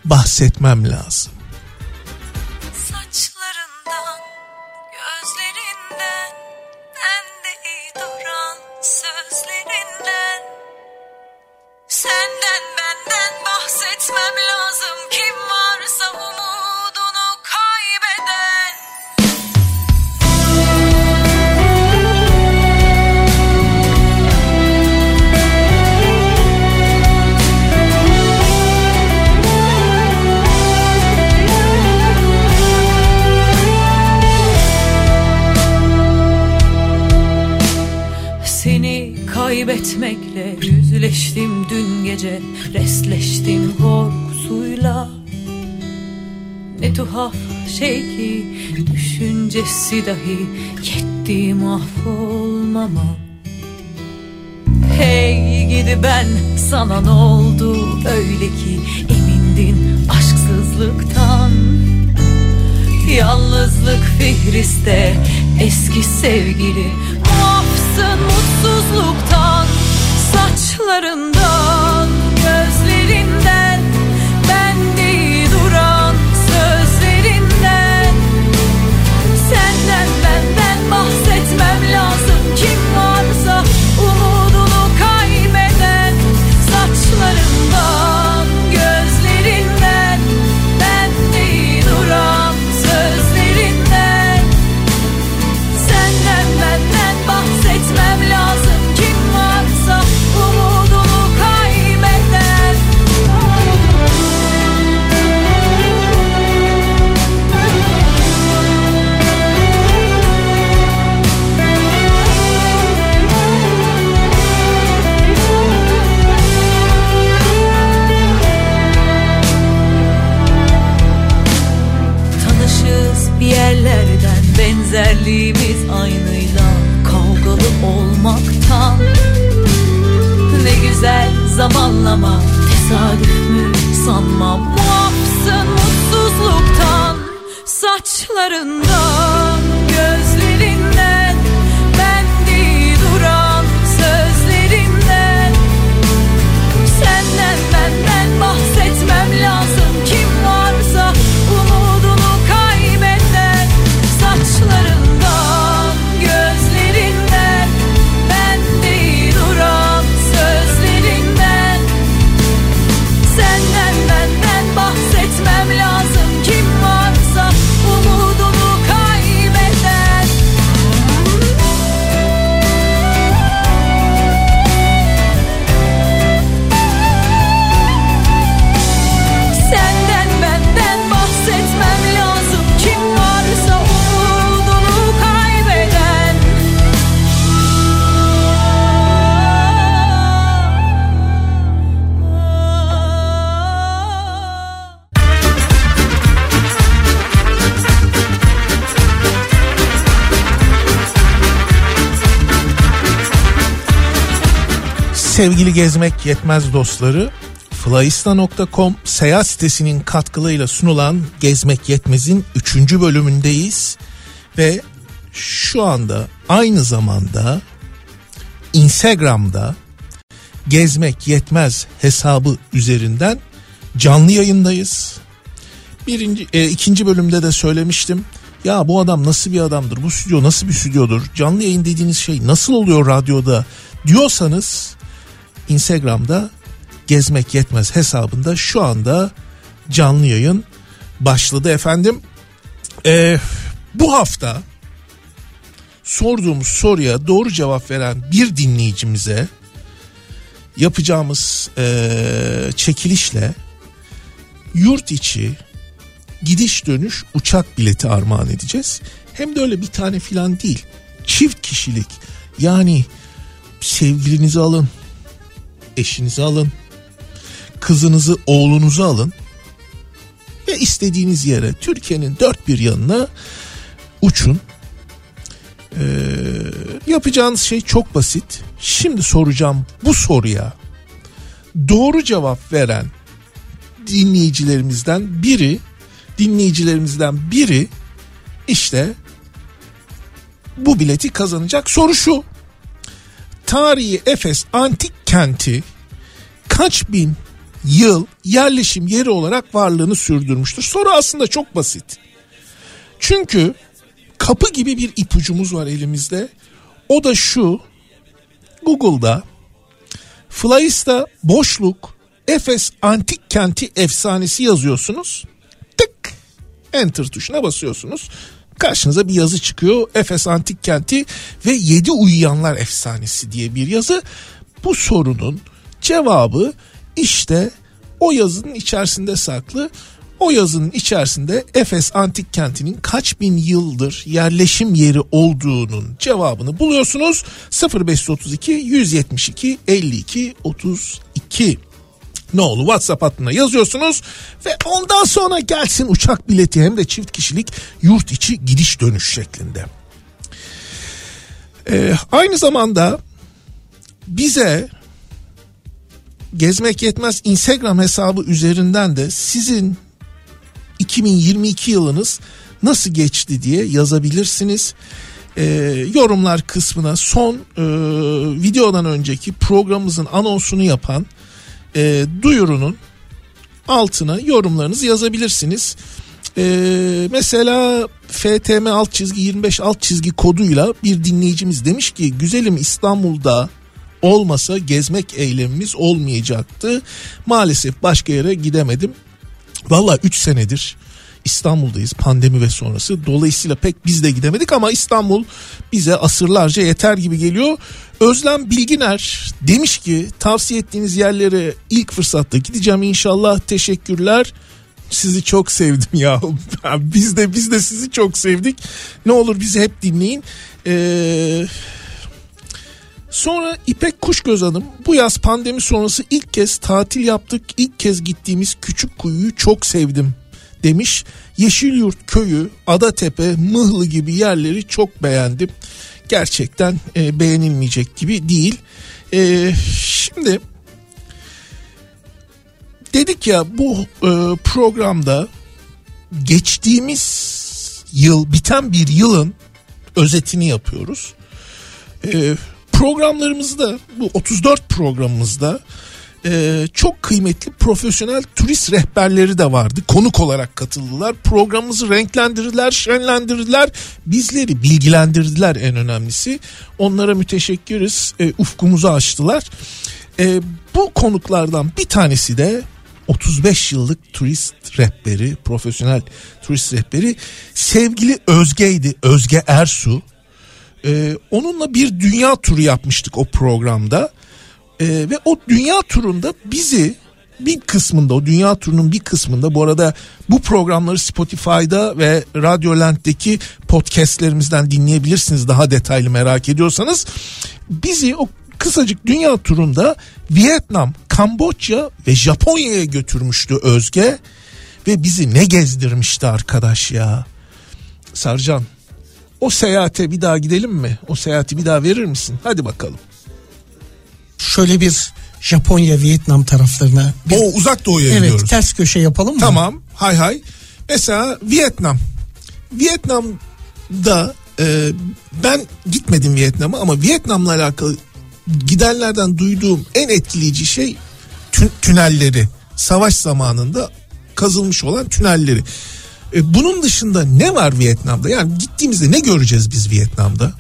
bahsetmem lazım. Bahsetmem lazım kim varsa umudunu kaybeden. Seni kaybetmekle yüzleştim dün gece Restleştim korkusuyla. Ne tuhaf şey ki Düşüncesi dahi Yetti mahvolmama. Hey gidi ben sana ne oldu? Öyle ki Emindin aşksızlıktan. Yalnızlık fihriste eski sevgili. Muafsın mutsuzluktan. Saçlarından zamanlama tesadüf mü sanmam Muafsın mutsuzluktan Saçlarından Sevgili gezmek yetmez dostları Flyista.com seyahat sitesinin katkılarıyla sunulan Gezmek Yetmez'in 3. bölümündeyiz. Ve şu anda aynı zamanda Instagram'da Gezmek Yetmez hesabı üzerinden canlı yayındayız. Birinci, e, ikinci bölümde de söylemiştim. Ya bu adam nasıl bir adamdır? Bu stüdyo nasıl bir stüdyodur? Canlı yayın dediğiniz şey nasıl oluyor radyoda diyorsanız Instagram'da gezmek yetmez hesabında şu anda canlı yayın başladı efendim. Ee, bu hafta sorduğumuz soruya doğru cevap veren bir dinleyicimize yapacağımız ee, çekilişle yurt içi gidiş dönüş uçak bileti armağan edeceğiz. Hem de öyle bir tane filan değil. Çift kişilik yani sevgilinizi alın, eşinizi alın, kızınızı, oğlunuzu alın ve istediğiniz yere Türkiye'nin dört bir yanına uçun. Ee, yapacağınız şey çok basit. Şimdi soracağım bu soruya doğru cevap veren dinleyicilerimizden biri dinleyicilerimizden biri işte bu bileti kazanacak. Soru şu. Tarihi Efes antik kenti kaç bin yıl yerleşim yeri olarak varlığını sürdürmüştür? Soru aslında çok basit. Çünkü kapı gibi bir ipucumuz var elimizde. O da şu. Google'da Flyista boşluk Efes antik kenti efsanesi yazıyorsunuz. Tık enter tuşuna basıyorsunuz. Karşınıza bir yazı çıkıyor. Efes antik kenti ve yedi uyuyanlar efsanesi diye bir yazı. Bu sorunun cevabı işte o yazının içerisinde saklı. O yazının içerisinde Efes antik kentinin kaç bin yıldır yerleşim yeri olduğunun cevabını buluyorsunuz. 0532 172 52 32 ne olur WhatsApp hattına yazıyorsunuz ve ondan sonra gelsin uçak bileti hem de çift kişilik yurt içi gidiş dönüş şeklinde. Ee, aynı zamanda bize Gezmek Yetmez Instagram hesabı üzerinden de sizin 2022 yılınız nasıl geçti diye yazabilirsiniz. Ee, yorumlar kısmına son e, videodan önceki programımızın anonsunu yapan e, duyurunun altına yorumlarınızı yazabilirsiniz. Ee, mesela FTM alt çizgi 25 alt çizgi koduyla bir dinleyicimiz demiş ki güzelim İstanbul'da olmasa gezmek eylemimiz olmayacaktı. Maalesef başka yere gidemedim. Valla 3 senedir İstanbul'dayız pandemi ve sonrası. Dolayısıyla pek biz de gidemedik ama İstanbul bize asırlarca yeter gibi geliyor. Özlem Bilginer demiş ki tavsiye ettiğiniz yerlere ilk fırsatta gideceğim inşallah. Teşekkürler. Sizi çok sevdim ya. biz de biz de sizi çok sevdik. Ne olur bizi hep dinleyin. Eee Sonra İpek Kuşgöz Hanım bu yaz pandemi sonrası ilk kez tatil yaptık. İlk kez gittiğimiz küçük kuyuyu çok sevdim demiş. Yeşilyurt köyü, Adatepe, Mıhlı gibi yerleri çok beğendim. Gerçekten e, beğenilmeyecek gibi değil. E, şimdi dedik ya bu e, programda geçtiğimiz yıl biten bir yılın özetini yapıyoruz. E, programlarımızda bu 34 programımızda e, çok kıymetli profesyonel turist rehberleri de vardı. Konuk olarak katıldılar. Programımızı renklendirdiler, şenlendirdiler. Bizleri bilgilendirdiler en önemlisi. Onlara müteşekkiriz. E, ufkumuzu açtılar. E, bu konuklardan bir tanesi de 35 yıllık turist rehberi, profesyonel turist rehberi sevgili Özge'ydi. Özge Ersu. Ee, onunla bir dünya turu yapmıştık o programda. Ee, ve o dünya turunda bizi bir kısmında o dünya turunun bir kısmında bu arada bu programları Spotify'da ve Radyolent'teki podcastlerimizden dinleyebilirsiniz daha detaylı merak ediyorsanız. Bizi o kısacık dünya turunda Vietnam, Kamboçya ve Japonya'ya götürmüştü Özge ve bizi ne gezdirmişti arkadaş ya. Sarcan o seyahate bir daha gidelim mi? O seyahati bir daha verir misin? Hadi bakalım. Şöyle bir Japonya, Vietnam taraflarına. Bir, o uzak doğuya evet, gidiyoruz. ters köşe yapalım mı? Tamam. Hay hay. Mesela Vietnam. Vietnam'da e, ben gitmedim Vietnam'a ama Vietnam'la alakalı gidenlerden duyduğum en etkileyici şey tü- tünelleri. Savaş zamanında kazılmış olan tünelleri. E, bunun dışında ne var Vietnam'da? Yani gittiğimizde ne göreceğiz biz Vietnam'da?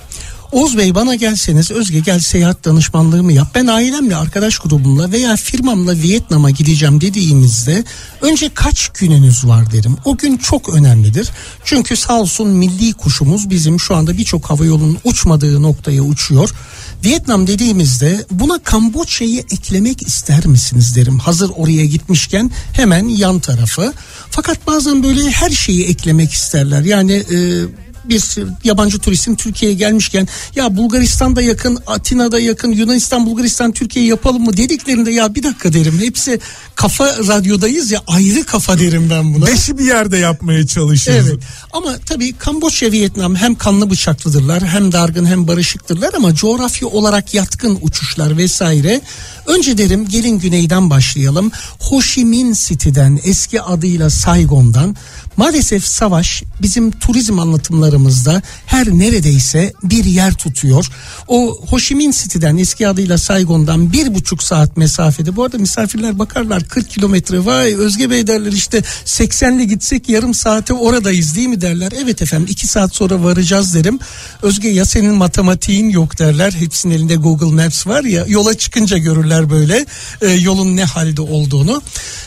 Oğuz Bey bana gelseniz Özge gel seyahat danışmanlığımı yap. Ben ailemle arkadaş grubumla veya firmamla Vietnam'a gideceğim dediğimizde önce kaç gününüz var derim. O gün çok önemlidir. Çünkü sağ olsun milli kuşumuz bizim şu anda birçok hava yolunun uçmadığı noktaya uçuyor. Vietnam dediğimizde buna Kamboçya'yı eklemek ister misiniz derim. Hazır oraya gitmişken hemen yan tarafı. Fakat bazen böyle her şeyi eklemek isterler. Yani e, bir yabancı turistin Türkiye'ye gelmişken ya Bulgaristan'da yakın, Atina'da yakın, Yunanistan, Bulgaristan, Türkiye yapalım mı dediklerinde ya bir dakika derim. Hepsi kafa radyodayız ya ayrı kafa derim ben buna. Beşi bir yerde yapmaya çalışıyoruz. Evet ama tabii Kamboçya, Vietnam hem kanlı bıçaklıdırlar hem dargın hem barışıktırlar ama coğrafya olarak yatkın uçuşlar vesaire. Önce derim gelin güneyden başlayalım. Ho Chi Minh City'den eski adıyla Saigon'dan maalesef savaş bizim turizm anlatımlarımızda her neredeyse bir yer tutuyor. O Ho Chi Minh City'den eski adıyla Saigon'dan bir buçuk saat mesafede. Bu arada misafirler bakarlar 40 kilometre vay Özge Bey derler işte 80'le gitsek yarım saate oradayız değil mi derler. Evet efendim 2 saat sonra varacağız derim. Özge ya senin matematiğin yok derler. Hepsinin elinde Google Maps var ya yola çıkınca görürler böyle e, yolun ne halde olduğunu.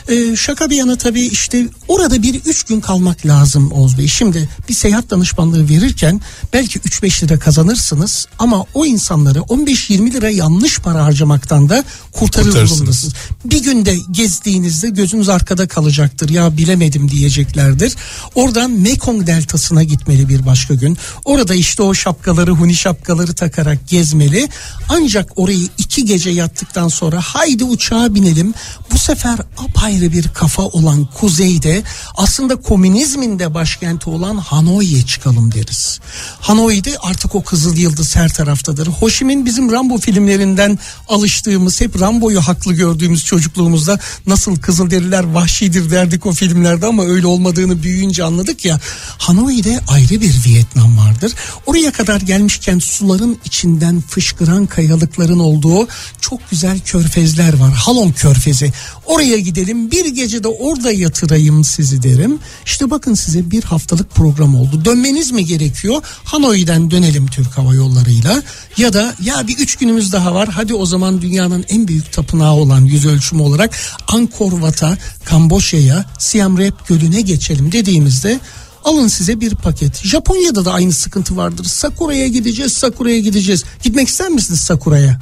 E, şaka bir yana tabii işte orada bir 3 gün kalmak lazım Oğuz Bey. Şimdi bir seyahat danışmanlığı verirken belki 3-5 lira kazanırsınız ama o insanları 15-20 lira yanlış para harcamaktan da kurtarır durumdasınız. Bir günde gezdiğinizde gözünüz arkada kalacaktır ya bilemedim diyeceklerdir. Oradan Mekong deltasına gitmeli bir başka gün. Orada işte o şapkaları huni şapkaları takarak gezmeli. Ancak orayı iki gece yattıktan sonra haydi uçağa binelim. Bu sefer apayrı bir kafa olan kuzeyde aslında komünizmin de başkenti olan Hanoi'ye çıkalım deriz. Hanoi'de artık o kızıl yıldız her taraftadır. Ho Chi Minh bizim Rambo filmlerinden alıştığımız hep Rambo'yu haklı gördüğümüz çocukluğumuzda nasıl kızılderililer vahşidir derdik o filmlerde ama öyle olmadığını büyüyünce anladık ya. Hanoi'de ayrı bir Vietnam vardır. Oraya kadar gelmişken suların içinden fışkıran kayalıkların olduğu çok güzel körfezler var. Halong körfezi. Oraya gidelim bir gece de orada yatırayım sizi derim. İşte bakın size bir haftalık program oldu. Dönmeniz mi gerekiyor? Hanoi'den dönelim Türk Hava Yolları'yla. Ya da ya bir üç günümüz daha var. Hadi o zaman dünyanın en büyük tapınağı olan yüz ölçümü olarak Angkor Wat'a, Kamboçya'ya, Siam Reap Gölü'ne geçelim dediğimizde Alın size bir paket. Japonya'da da aynı sıkıntı vardır. Sakura'ya gideceğiz, Sakura'ya gideceğiz. Gitmek ister misiniz Sakura'ya?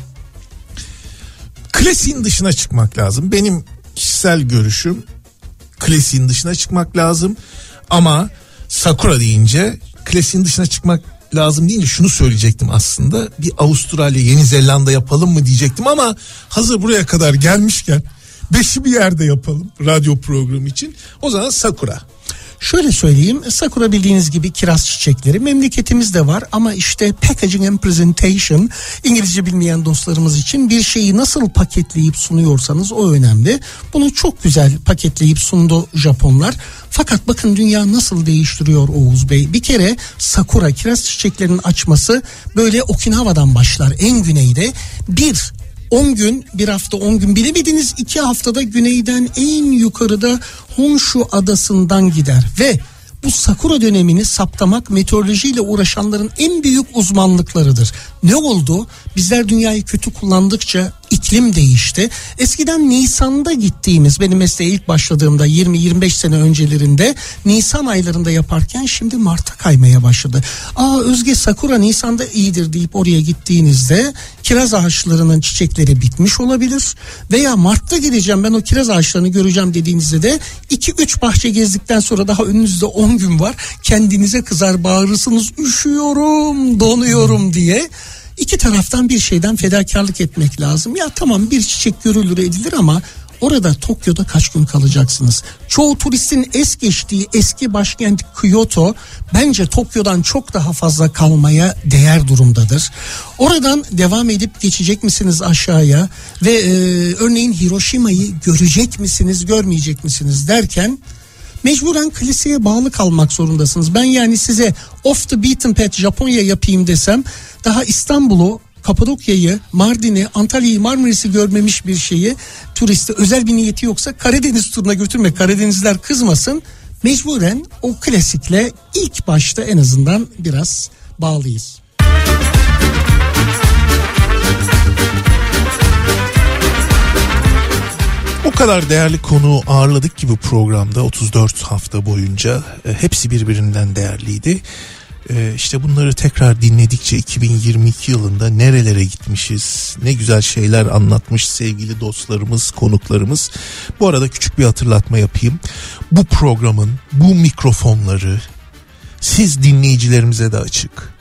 klasiğin dışına çıkmak lazım. Benim kişisel görüşüm klasiğin dışına çıkmak lazım. Ama Sakura deyince klasiğin dışına çıkmak lazım deyince şunu söyleyecektim aslında. Bir Avustralya, Yeni Zelanda yapalım mı diyecektim ama hazır buraya kadar gelmişken beşi bir yerde yapalım radyo programı için. O zaman Sakura. Şöyle söyleyeyim sakura bildiğiniz gibi kiraz çiçekleri memleketimizde var ama işte packaging and presentation İngilizce bilmeyen dostlarımız için bir şeyi nasıl paketleyip sunuyorsanız o önemli. Bunu çok güzel paketleyip sundu Japonlar. Fakat bakın dünya nasıl değiştiriyor Oğuz Bey. Bir kere sakura kiraz çiçeklerinin açması böyle Okinawa'dan başlar en güneyde. Bir 10 gün bir hafta 10 gün bilemediniz 2 haftada güneyden en yukarıda Honshu adasından gider ve bu sakura dönemini saptamak meteorolojiyle uğraşanların en büyük uzmanlıklarıdır. Ne oldu? Bizler dünyayı kötü kullandıkça iklim değişti. Eskiden Nisan'da gittiğimiz benim mesleğe ilk başladığımda 20-25 sene öncelerinde Nisan aylarında yaparken şimdi Mart'a kaymaya başladı. Aa Özge Sakura Nisan'da iyidir deyip oraya gittiğinizde kiraz ağaçlarının çiçekleri bitmiş olabilir. Veya Mart'ta gideceğim ben o kiraz ağaçlarını göreceğim dediğinizde de 2-3 bahçe gezdikten sonra daha önünüzde 10 gün var. Kendinize kızar bağırırsınız üşüyorum donuyorum diye. İki taraftan bir şeyden fedakarlık etmek lazım. Ya tamam bir çiçek görülür edilir ama orada Tokyo'da kaç gün kalacaksınız? Çoğu turistin es geçtiği eski başkent Kyoto bence Tokyo'dan çok daha fazla kalmaya değer durumdadır. Oradan devam edip geçecek misiniz aşağıya ve e, örneğin Hiroşima'yı görecek misiniz görmeyecek misiniz derken mecburen klasiğe bağlı kalmak zorundasınız. Ben yani size off the beaten path Japonya yapayım desem daha İstanbul'u Kapadokya'yı, Mardin'i, Antalya'yı, Marmaris'i görmemiş bir şeyi turiste özel bir niyeti yoksa Karadeniz turuna götürme. Karadenizler kızmasın. Mecburen o klasikle ilk başta en azından biraz bağlıyız. O kadar değerli konu ağırladık ki bu programda 34 hafta boyunca e, hepsi birbirinden değerliydi. E, işte bunları tekrar dinledikçe 2022 yılında nerelere gitmişiz, ne güzel şeyler anlatmış sevgili dostlarımız, konuklarımız. Bu arada küçük bir hatırlatma yapayım. Bu programın bu mikrofonları siz dinleyicilerimize de açık.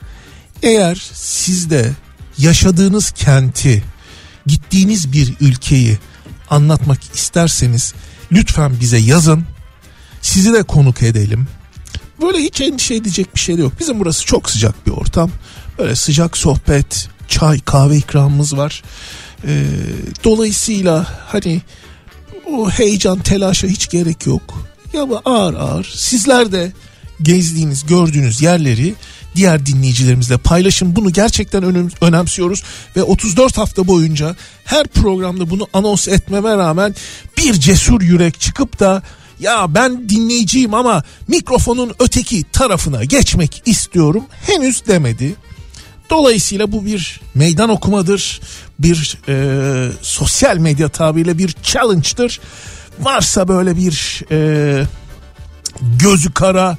Eğer siz de yaşadığınız kenti, gittiğiniz bir ülkeyi anlatmak isterseniz lütfen bize yazın. Sizi de konuk edelim. Böyle hiç endişe edecek bir şey de yok. Bizim burası çok sıcak bir ortam. Böyle sıcak sohbet, çay, kahve ikramımız var. Ee, dolayısıyla hani o heyecan, telaşa hiç gerek yok. Ya ağır ağır sizler de gezdiğiniz, gördüğünüz yerleri diğer dinleyicilerimizle paylaşın. Bunu gerçekten önem, önemsiyoruz ve 34 hafta boyunca her programda bunu anons etmeme rağmen bir cesur yürek çıkıp da ya ben dinleyiciyim ama mikrofonun öteki tarafına geçmek istiyorum henüz demedi. Dolayısıyla bu bir meydan okumadır, bir e, sosyal medya tabiriyle bir challenge'dır. Varsa böyle bir e, gözü kara,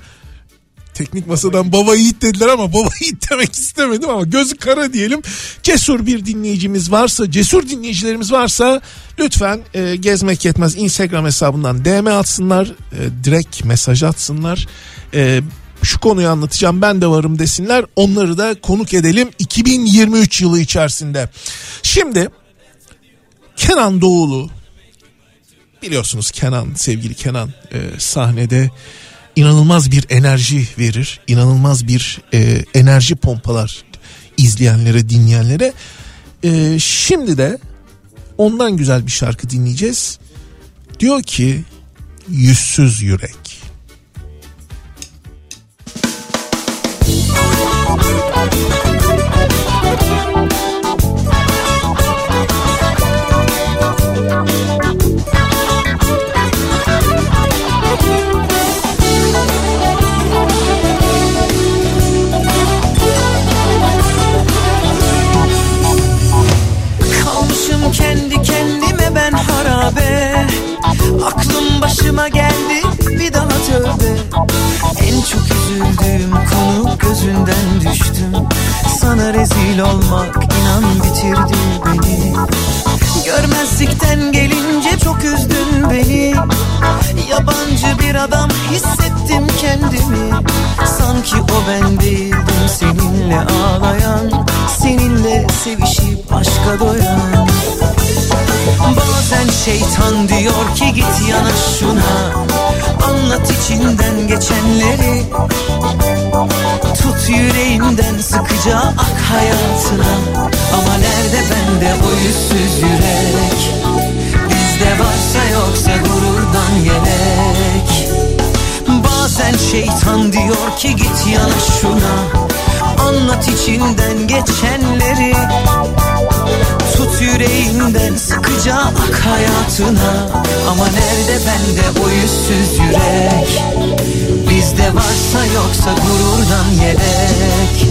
teknik masadan baba yiğit dediler ama baba yiğit demek istemedim ama gözü kara diyelim. Cesur bir dinleyicimiz varsa, cesur dinleyicilerimiz varsa lütfen e, gezmek yetmez Instagram hesabından DM atsınlar, e, direkt mesaj atsınlar. E, şu konuyu anlatacağım ben de varım desinler. Onları da konuk edelim 2023 yılı içerisinde. Şimdi Kenan Doğulu biliyorsunuz Kenan sevgili Kenan e, sahnede inanılmaz bir enerji verir. inanılmaz bir e, enerji pompalar izleyenlere, dinleyenlere. E, şimdi de ondan güzel bir şarkı dinleyeceğiz. Diyor ki yüzsüz yürek. Tövbe En çok üzüldüğüm konu gözünden düştüm. Sana rezil olmak inan bitirdi beni. Görmezlikten gelince çok üzdün beni. Yabancı bir adam hissettim kendimi. Sanki o ben değildim seninle ağlayan Seninle sevişip aşka doyan Bazen şeytan diyor ki git yana şuna. Anlat içinden geçenleri. Tut yüreğinden sıkıca ak hayatına. Ama nerede bende o yüzsüz yürek? Bizde varsa yoksa gururdan yelek. Bazen şeytan diyor ki git yana şuna. Anlat içinden geçenleri yüreğinden sıkıca ak hayatına. Ama nerede bende o yüzsüz yürek? Bizde varsa yoksa gururdan yelek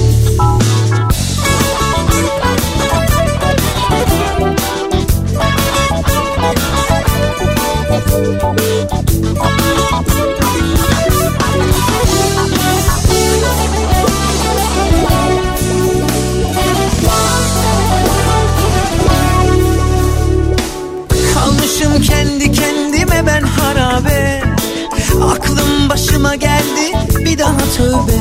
Kalmışım başıma geldi. Bir daha tövbe.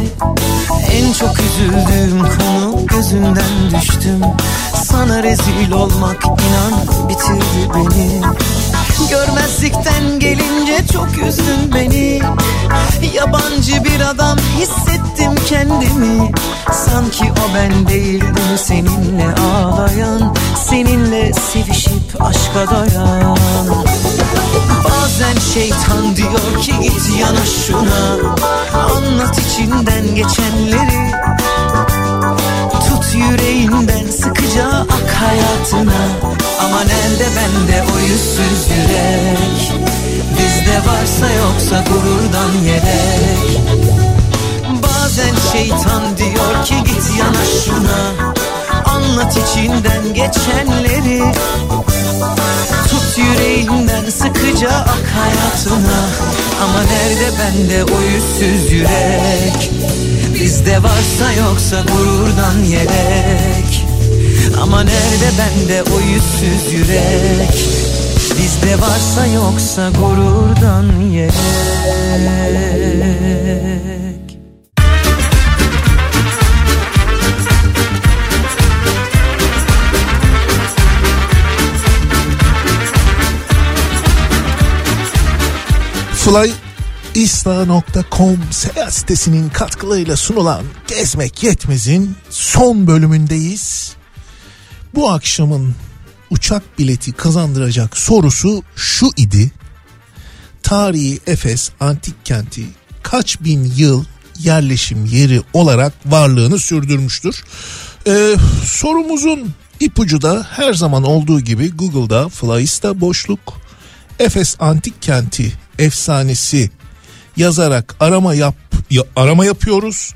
En çok üzüldüğüm konu gözünden düştüm. Sana rezil olmak inan bitirdi beni. Görmezlikten gelince çok üzdün beni. Yabancı bir adam hissettim kendimi. Sanki o ben değildim seninle ağlayan Seninle sevişip aşka doyan Bazen şeytan diyor ki git yana şuna. Anlat içinden geçenleri. Tut yüreğinden sıkıca ak hayatına. Ama nerede bende o yüzsüz yürek? Bizde varsa yoksa gururdan yelek Bazen şeytan diyor ki git yana şuna. Anlat içinden geçenleri Tut yüreğinden sıkıca ak hayatına. Ama nerede bende o yüzsüz yürek? Bizde varsa yoksa gururdan yelek. Ama nerede bende o yüzsüz yürek? Bizde varsa yoksa gururdan yelek flyisla.com seyahat sitesinin katkılarıyla sunulan Gezmek Yetmez'in son bölümündeyiz. Bu akşamın uçak bileti kazandıracak sorusu şu idi. Tarihi Efes antik kenti kaç bin yıl yerleşim yeri olarak varlığını sürdürmüştür? Ee, sorumuzun ipucu da her zaman olduğu gibi Google'da Flyista boşluk Efes antik kenti efsanesi yazarak arama yap ya- arama yapıyoruz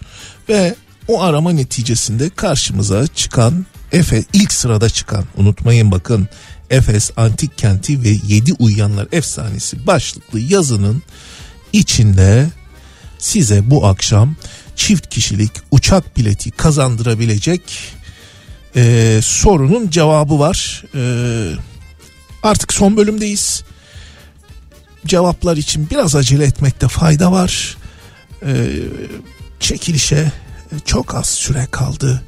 ve o arama neticesinde karşımıza çıkan Efe ilk sırada çıkan unutmayın bakın Efes antik kenti ve yedi uyuyanlar efsanesi başlıklı yazının içinde size bu akşam çift kişilik uçak bileti kazandırabilecek e, sorunun cevabı var. E, artık son bölümdeyiz cevaplar için biraz acele etmekte fayda var. Ee, çekilişe çok az süre kaldı.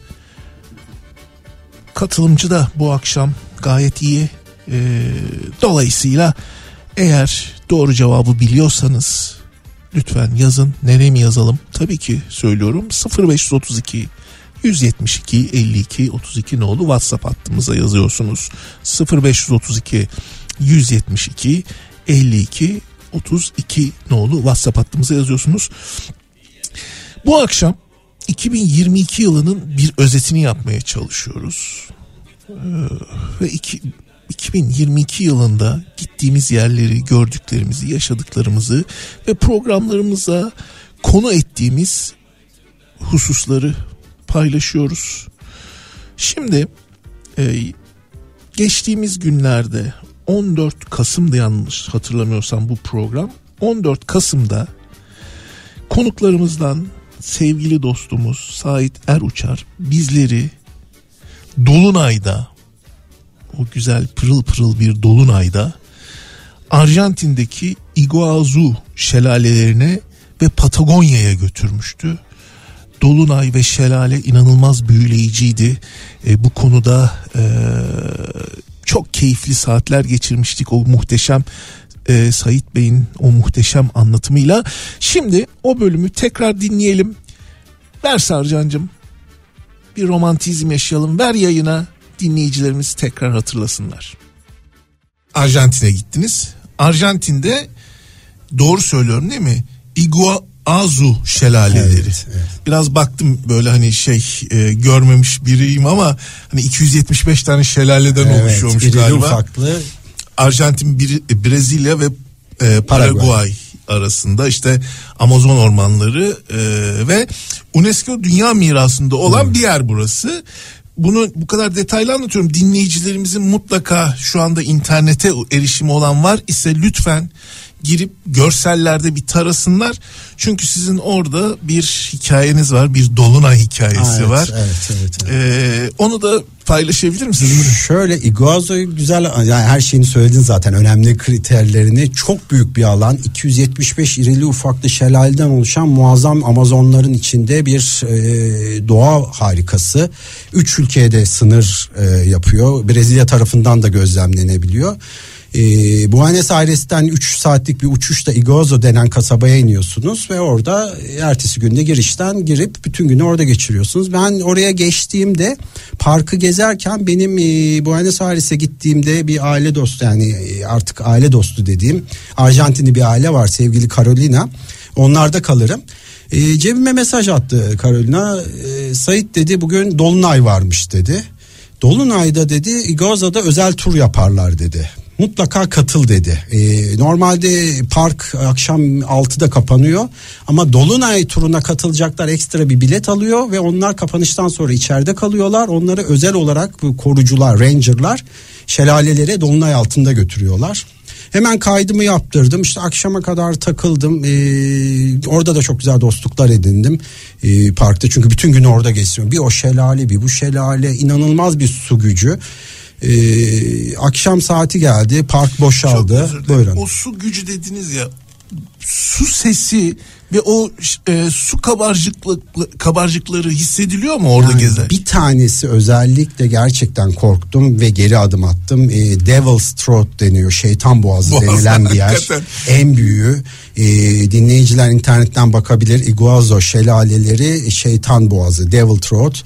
Katılımcı da bu akşam gayet iyi. Ee, dolayısıyla eğer doğru cevabı biliyorsanız lütfen yazın. Nereye mi yazalım? Tabii ki söylüyorum 0532 172 52 32 nolu WhatsApp hattımıza yazıyorsunuz. 0532 172 52 32 nolu WhatsApp hattımıza yazıyorsunuz. Bu akşam 2022 yılının bir özetini yapmaya çalışıyoruz. Ee, ve iki, 2022 yılında gittiğimiz yerleri, gördüklerimizi, yaşadıklarımızı ve programlarımıza konu ettiğimiz hususları paylaşıyoruz. Şimdi e, geçtiğimiz günlerde 14 Kasım'da yanlış hatırlamıyorsam bu program 14 Kasım'da konuklarımızdan sevgili dostumuz Sait Er Uçar bizleri Dolunay'da o güzel pırıl pırıl bir Dolunay'da Arjantin'deki Iguazu şelalelerine ve Patagonya'ya götürmüştü. Dolunay ve şelale inanılmaz büyüleyiciydi. E, bu konuda e, çok keyifli saatler geçirmiştik o muhteşem e, Sait Bey'in o muhteşem anlatımıyla. Şimdi o bölümü tekrar dinleyelim. Ver Sarcan'cığım bir romantizm yaşayalım. Ver yayına dinleyicilerimiz tekrar hatırlasınlar. Arjantin'e gittiniz. Arjantin'de doğru söylüyorum değil mi? Iguazu şelaleleri. Evet, evet. Biraz baktım böyle hani şey e, görmemiş biriyim ama hani 275 tane şelaleden oluşuyormuş irili galiba. ufaklı Arjantin, Brezilya ve e, Paraguay. Paraguay. arasında işte Amazon ormanları e, ve UNESCO Dünya Mirası'nda olan bir yer burası. Bunu bu kadar detaylı anlatıyorum. Dinleyicilerimizin mutlaka şu anda internete erişimi olan var ise lütfen girip görsellerde bir tarasınlar. Çünkü sizin orada bir hikayeniz var. Bir dolunay hikayesi Evet, var. evet, evet, evet. E, onu da paylaşabilir misiniz? Şöyle Iguazu'yu güzel yani her şeyini söyledin zaten önemli kriterlerini çok büyük bir alan 275 irili ufaklı şelaleden oluşan muazzam Amazonların içinde bir e, doğa harikası. Üç ülkeye de sınır e, yapıyor Brezilya tarafından da gözlemlenebiliyor. E, Buenos Aires'ten 3 saatlik bir uçuşla Iguazu denen kasabaya iniyorsunuz ve orada ertesi günde girişten girip bütün günü orada geçiriyorsunuz. Ben oraya geçtiğimde parkı gezerken benim e, Buenos Aires'e gittiğimde bir aile dostu yani e, artık aile dostu dediğim Arjantinli bir aile var sevgili Carolina. Onlarda kalırım. E, cebime mesaj attı Carolina. E, Sait dedi bugün Dolunay varmış dedi. Dolunay'da dedi Igoza'da özel tur yaparlar dedi. Mutlaka katıl dedi. Ee, normalde park akşam 6'da kapanıyor ama Dolunay turuna katılacaklar ekstra bir bilet alıyor ve onlar kapanıştan sonra içeride kalıyorlar. Onları özel olarak bu korucular, rangerlar şelalelere Dolunay altında götürüyorlar. Hemen kaydımı yaptırdım. İşte akşama kadar takıldım. Ee, orada da çok güzel dostluklar edindim. Ee, parkta çünkü bütün günü orada geçiyorum. Bir o şelale, bir bu şelale. inanılmaz bir su gücü. Ee, akşam saati geldi. Park boşaldı. Buyurun. O su gücü dediniz ya su sesi ve o e, su kabarcıklı kabarcıkları hissediliyor mu orada Yani gezer? Bir tanesi özellikle gerçekten korktum ve geri adım attım. E, Devil's Throat deniyor. Şeytan boğazı Boğazı, denilen bir yer. hakikaten. En büyüğü. E, dinleyiciler internetten bakabilir. Iguazu şelaleleri şeytan boğazı. Devil Throat.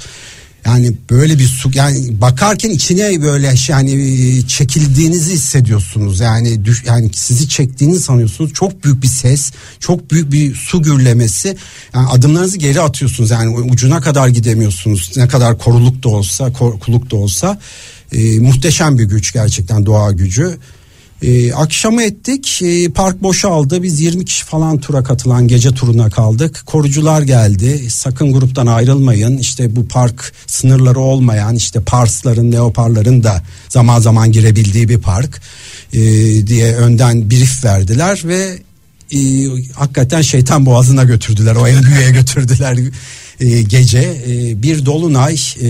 Yani böyle bir su yani bakarken içine böyle şey yani e, çekildiğinizi hissediyorsunuz. Yani düş, yani sizi çektiğini sanıyorsunuz. Çok büyük bir ses, çok büyük bir su gürlemesi. Yani adımlarınızı geri atıyorsunuz. Yani ucuna kadar gidemiyorsunuz. Ne kadar koruluk da olsa, korkuluk da olsa e, muhteşem bir güç gerçekten doğa gücü. E, akşamı ettik. E, park boşaldı. Biz 20 kişi falan tura katılan gece turuna kaldık. Korucular geldi. Sakın gruptan ayrılmayın. İşte bu park sınırları olmayan işte parsların leoparların da zaman zaman girebildiği bir park e, diye önden brief verdiler ve e, hakikaten şeytan boğazına götürdüler o en büyüğe götürdüler e, gece. E, bir dolunay e,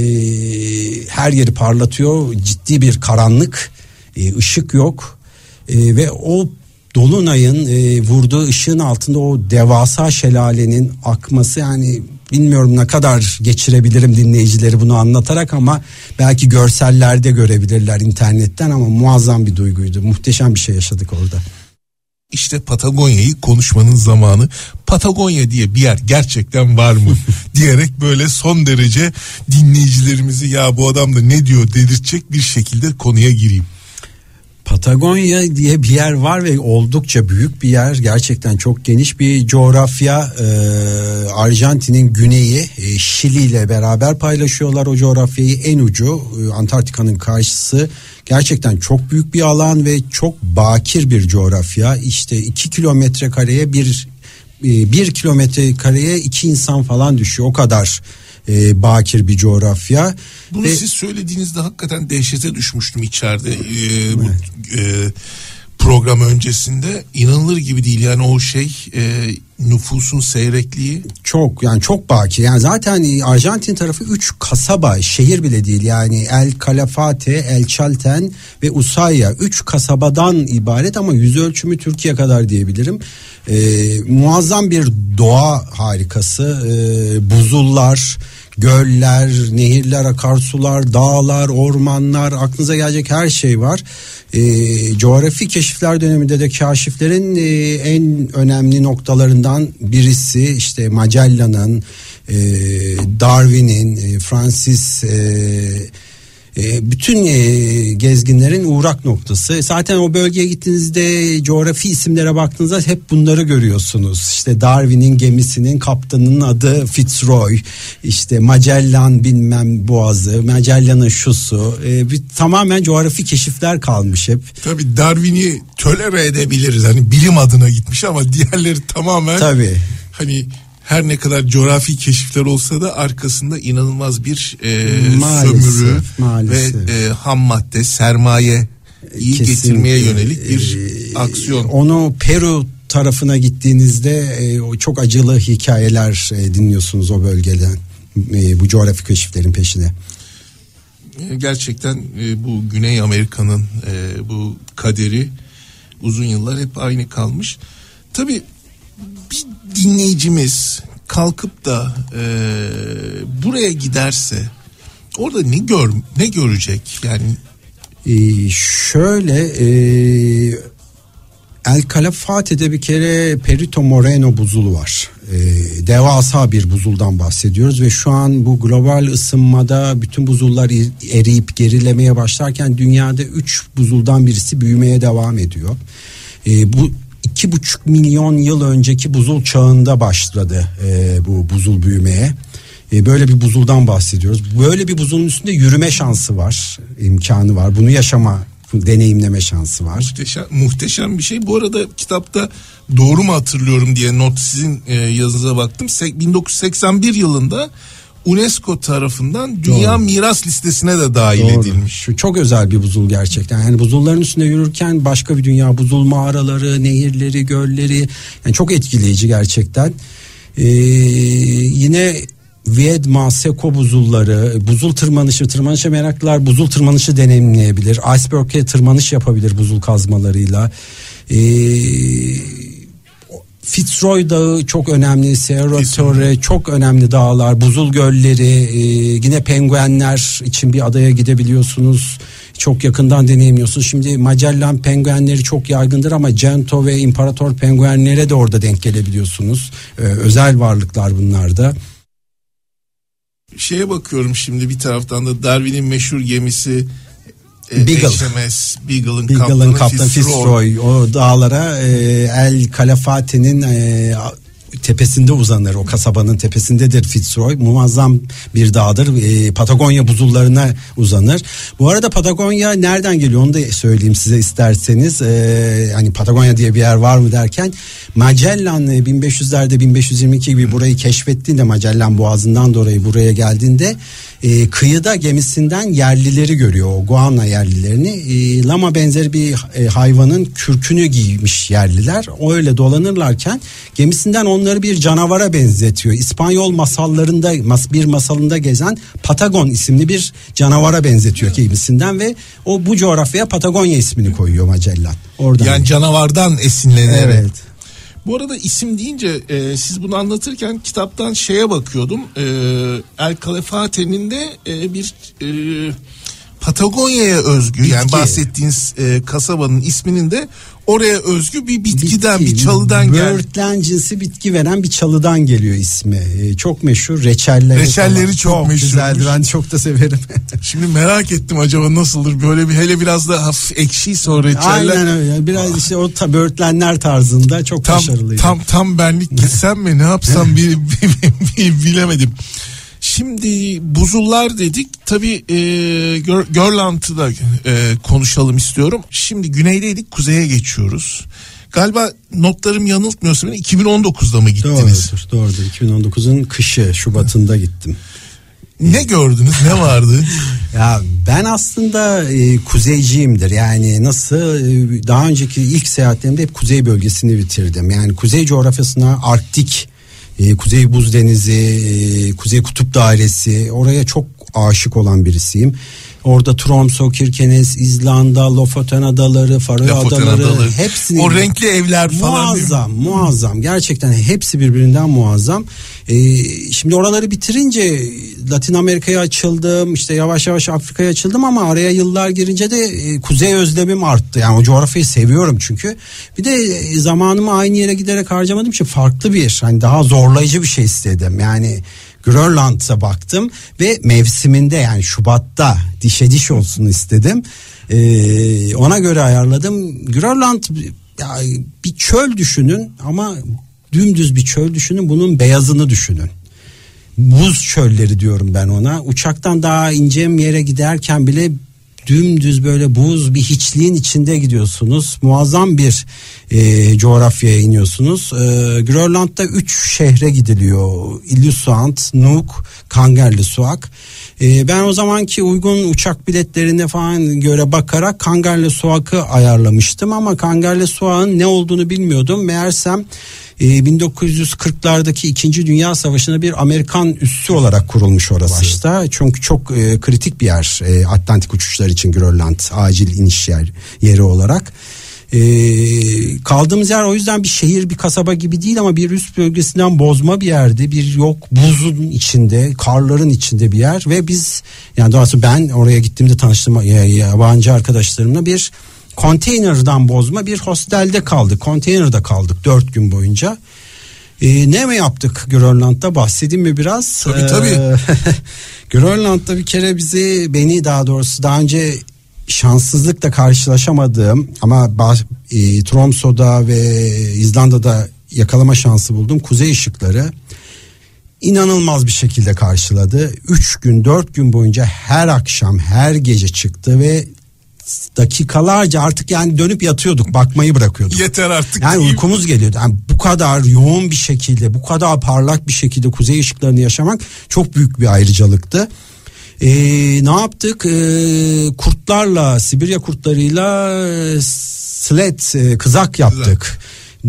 her yeri parlatıyor. Ciddi bir karanlık e, ışık yok E, ve o dolunayın e, vurduğu ışığın altında o devasa şelalenin akması yani bilmiyorum ne kadar geçirebilirim dinleyicileri bunu anlatarak ama belki görsellerde görebilirler internetten ama muazzam bir duyguydu muhteşem bir şey yaşadık orada. İşte Patagonya'yı konuşmanın zamanı. Patagonya diye bir yer gerçekten var mı diyerek böyle son derece dinleyicilerimizi ya bu adam da ne diyor dedirtecek bir şekilde konuya gireyim. Patagonya diye bir yer var ve oldukça büyük bir yer. Gerçekten çok geniş bir coğrafya. Ee, Arjantin'in güneyi e, Şili ile beraber paylaşıyorlar o coğrafyayı. En ucu e, Antarktika'nın karşısı. Gerçekten çok büyük bir alan ve çok bakir bir coğrafya. İşte iki kilometre kareye bir e, bir kilometre kareye iki insan falan düşüyor. O kadar e, bakir bir coğrafya. Bunu Ve- siz söylediğinizde hakikaten dehşete düşmüştüm içeride e, bu e, program öncesinde inanılır gibi değil yani o şey e, nüfusun seyrekliği Çok yani çok baki. Yani zaten Arjantin tarafı 3 kasaba, şehir bile değil. Yani El Calafate, El Chalten ve Ushuaia 3 kasabadan ibaret ama yüz ölçümü Türkiye kadar diyebilirim. Ee, muazzam bir doğa harikası. Ee, buzullar, göller, nehirler, akarsular, dağlar, ormanlar, aklınıza gelecek her şey var. E, coğrafi keşifler döneminde de kaşiflerin e, en önemli noktalarından birisi işte Magellan'ın, e, Darwin'in, e, Francis e, e, bütün e, gezginlerin uğrak noktası. Zaten o bölgeye gittiğinizde coğrafi isimlere baktığınızda hep bunları görüyorsunuz. İşte Darwin'in gemisinin kaptanının adı Fitzroy. İşte Magellan bilmem boğazı, Magellan'ın şusu. E, bir, tamamen coğrafi keşifler kalmış hep. Tabii Darwin'i tölere edebiliriz. Hani bilim adına gitmiş ama diğerleri tamamen Tabii. hani her ne kadar coğrafi keşifler olsa da arkasında inanılmaz bir e, Maalesef, sömürü maalesef. ve e, ham madde, sermaye iyi Kesinlikle. getirmeye yönelik bir Ee, aksiyon. Onu Peru tarafına gittiğinizde e, çok acılı hikayeler e, dinliyorsunuz o bölgeden. E, bu coğrafi keşiflerin peşine. E, gerçekten e, bu Güney Amerika'nın e, bu kaderi uzun yıllar hep aynı kalmış. Tabii dinleyicimiz kalkıp da e, buraya giderse orada ne gör ne görecek yani Ee, şöyle e, El Calafate'de bir kere Perito Moreno buzulu var. Ee, devasa bir buzuldan bahsediyoruz ve şu an bu global ısınmada bütün buzullar er- eriyip gerilemeye başlarken dünyada 3 buzuldan birisi büyümeye devam ediyor. Ee, bu iki buçuk milyon yıl önceki buzul çağında başladı e, bu buzul büyümeye. E, böyle bir buzuldan bahsediyoruz. Böyle bir buzulun üstünde yürüme şansı var, imkanı var. Bunu yaşama, deneyimleme şansı var. muhteşem muhteşem bir şey. Bu arada kitapta doğru mu hatırlıyorum diye not sizin e, yazınıza baktım. Se- 1981 yılında UNESCO tarafından Dünya Doğru. Miras Listesi'ne de dahil Doğru. edilmiş. Şu çok özel bir buzul gerçekten. Yani buzulların üstünde yürürken başka bir dünya buzul mağaraları, nehirleri, gölleri yani çok etkileyici gerçekten. Ee, yine Viedma, Seko buzulları, buzul tırmanışı, tırmanışa meraklılar buzul tırmanışı deneyimleyebilir. Iceberg'e tırmanış yapabilir buzul kazmalarıyla. Ee, Fitzroy Dağı çok önemli, Sierra. Torre çok önemli dağlar, buzul gölleri, e, yine penguenler için bir adaya gidebiliyorsunuz. Çok yakından deneyimliyorsunuz. Şimdi Magellan penguenleri çok yaygındır ama Gento ve İmparator penguenlere de orada denk gelebiliyorsunuz. Ee, özel varlıklar bunlar da. Şeye bakıyorum şimdi bir taraftan da Darwin'in meşhur gemisi e, Beagle. HMS Beagle'ın Beagle'ın kaptanı, kaptanı Fitzroy. Fitzroy o dağlara e, El Calafate'nin e, tepesinde uzanır o kasabanın tepesindedir Fitzroy. Muazzam bir dağdır e, Patagonya buzullarına uzanır. Bu arada Patagonya nereden geliyor onu da söyleyeyim size isterseniz. E, hani Patagonya diye bir yer var mı derken Magellan e, 1500'lerde 1522 gibi burayı keşfettiğinde Magellan boğazından dolayı buraya geldiğinde e, kıyıda gemisinden yerlileri görüyor o Guana yerlilerini. E, lama benzeri bir e, hayvanın kürkünü giymiş yerliler. Öyle dolanırlarken gemisinden onları bir canavara benzetiyor. İspanyol masallarında mas- bir masalında gezen Patagon isimli bir canavara benzetiyor gemisinden ve o bu coğrafyaya Patagonya ismini koyuyor Magellan. Oradan. Yani canavardan esinlenerek. evet. Bu arada isim deyince e, siz bunu anlatırken kitaptan şeye bakıyordum. E, El Calafate'nin de e, bir e, Patagonya'ya özgü yani Bitki. bahsettiğiniz e, kasabanın isminin de oraya özgü bir bitkiden Bitki, bir çalıdan geldi. Böğürtlen cinsi bitki veren bir çalıdan geliyor ismi. Ee, çok meşhur reçelleri. Reçelleri falan. çok meşhurmuş. güzeldi. Ben çok da severim. Şimdi merak ettim acaba nasıldır böyle bir hele biraz da hafif ekşi sonra reçeller. Aynen öyle. Biraz işte o ta, böğürtlenler tarzında çok tam başarılıydı. tam tam benlik gitsem mi ne yapsam bir, bir- bir- bilemedim. Şimdi buzullar dedik tabi e, Gör, Görland'ı da e, konuşalım istiyorum. Şimdi güneydeydik kuzeye geçiyoruz. Galiba notlarım yanıltmıyorsa beni 2019'da mı gittiniz? Doğrudur, doğrudur. 2019'un kışı Şubat'ında gittim. Ne gördünüz ne vardı? Ya ben aslında e, kuzeyciyimdir. Yani nasıl e, daha önceki ilk seyahatlerimde hep kuzey bölgesini bitirdim. Yani kuzey coğrafyasına Arktik, e, Kuzey Buz Denizi, e, Kuzey Kutup Dairesi oraya çok aşık olan birisiyim. Orada Tromsø, Kirkenes, İzlanda, Lofoten adaları, Faroe Lofoten adaları, adaları. hepsini O renkli evler falan muazzam, muazzam. Gerçekten hepsi birbirinden muazzam. Ee, şimdi oraları bitirince Latin Amerika'ya açıldım, işte yavaş yavaş Afrika'ya açıldım ama araya yıllar girince de e, kuzey özlemim arttı. Yani o coğrafyayı seviyorum çünkü. Bir de e, zamanımı aynı yere giderek harcamadığım için farklı bir, hani daha zorlayıcı bir şey istedim. Yani Grönland'a baktım ve mevsiminde yani Şubat'ta dişe diş olsun istedim. Ee, ona göre ayarladım. Grönland bir çöl düşünün ama dümdüz bir çöl düşünün bunun beyazını düşünün. Buz çölleri diyorum ben ona. Uçaktan daha ince bir yere giderken bile dümdüz böyle buz bir hiçliğin içinde gidiyorsunuz. Muazzam bir e, coğrafyaya iniyorsunuz. E, Grönland'da 3 şehre gidiliyor. Illusuant, Nuuk, Kangerlussuaq. E, ben o zamanki uygun uçak biletlerine falan göre bakarak Kangerlussuaq'ı ayarlamıştım ama Kangerlussuaq'ın ne olduğunu bilmiyordum. Meğersem e, 1940'lardaki 2. Dünya Savaşı'nda bir Amerikan üssü olarak kurulmuş orası. Başta. Çünkü çok e, kritik bir yer e, Atlantik uçuşlar için Grönland acil iniş yer yeri olarak. Ee, kaldığımız yer o yüzden bir şehir bir kasaba gibi değil ama bir üst bölgesinden bozma bir yerdi. Bir yok buzun içinde karların içinde bir yer ve biz yani doğrusu ben oraya gittiğimde tanıştığım ya- yabancı arkadaşlarımla bir konteynerdan bozma bir hostelde kaldık. Konteynerde kaldık dört gün boyunca. Ee, ne mi yaptık Grönland'da bahsedeyim mi biraz? Tabii, tabii. Ee, Grönland'da bir kere bizi beni daha doğrusu daha önce şanssızlıkla karşılaşamadığım ama e, Tromso'da ve İzlanda'da yakalama şansı buldum. Kuzey ışıkları inanılmaz bir şekilde karşıladı. Üç gün dört gün boyunca her akşam her gece çıktı ve dakikalarca artık yani dönüp yatıyorduk bakmayı bırakıyorduk. Yeter artık. Yani uykumuz geliyordu. Yani bu kadar yoğun bir şekilde, bu kadar parlak bir şekilde kuzey ışıklarını yaşamak çok büyük bir ayrıcalıktı. Ee, ne yaptık? Ee, kurtlarla, Sibirya kurtlarıyla e, sled, e, kızak yaptık.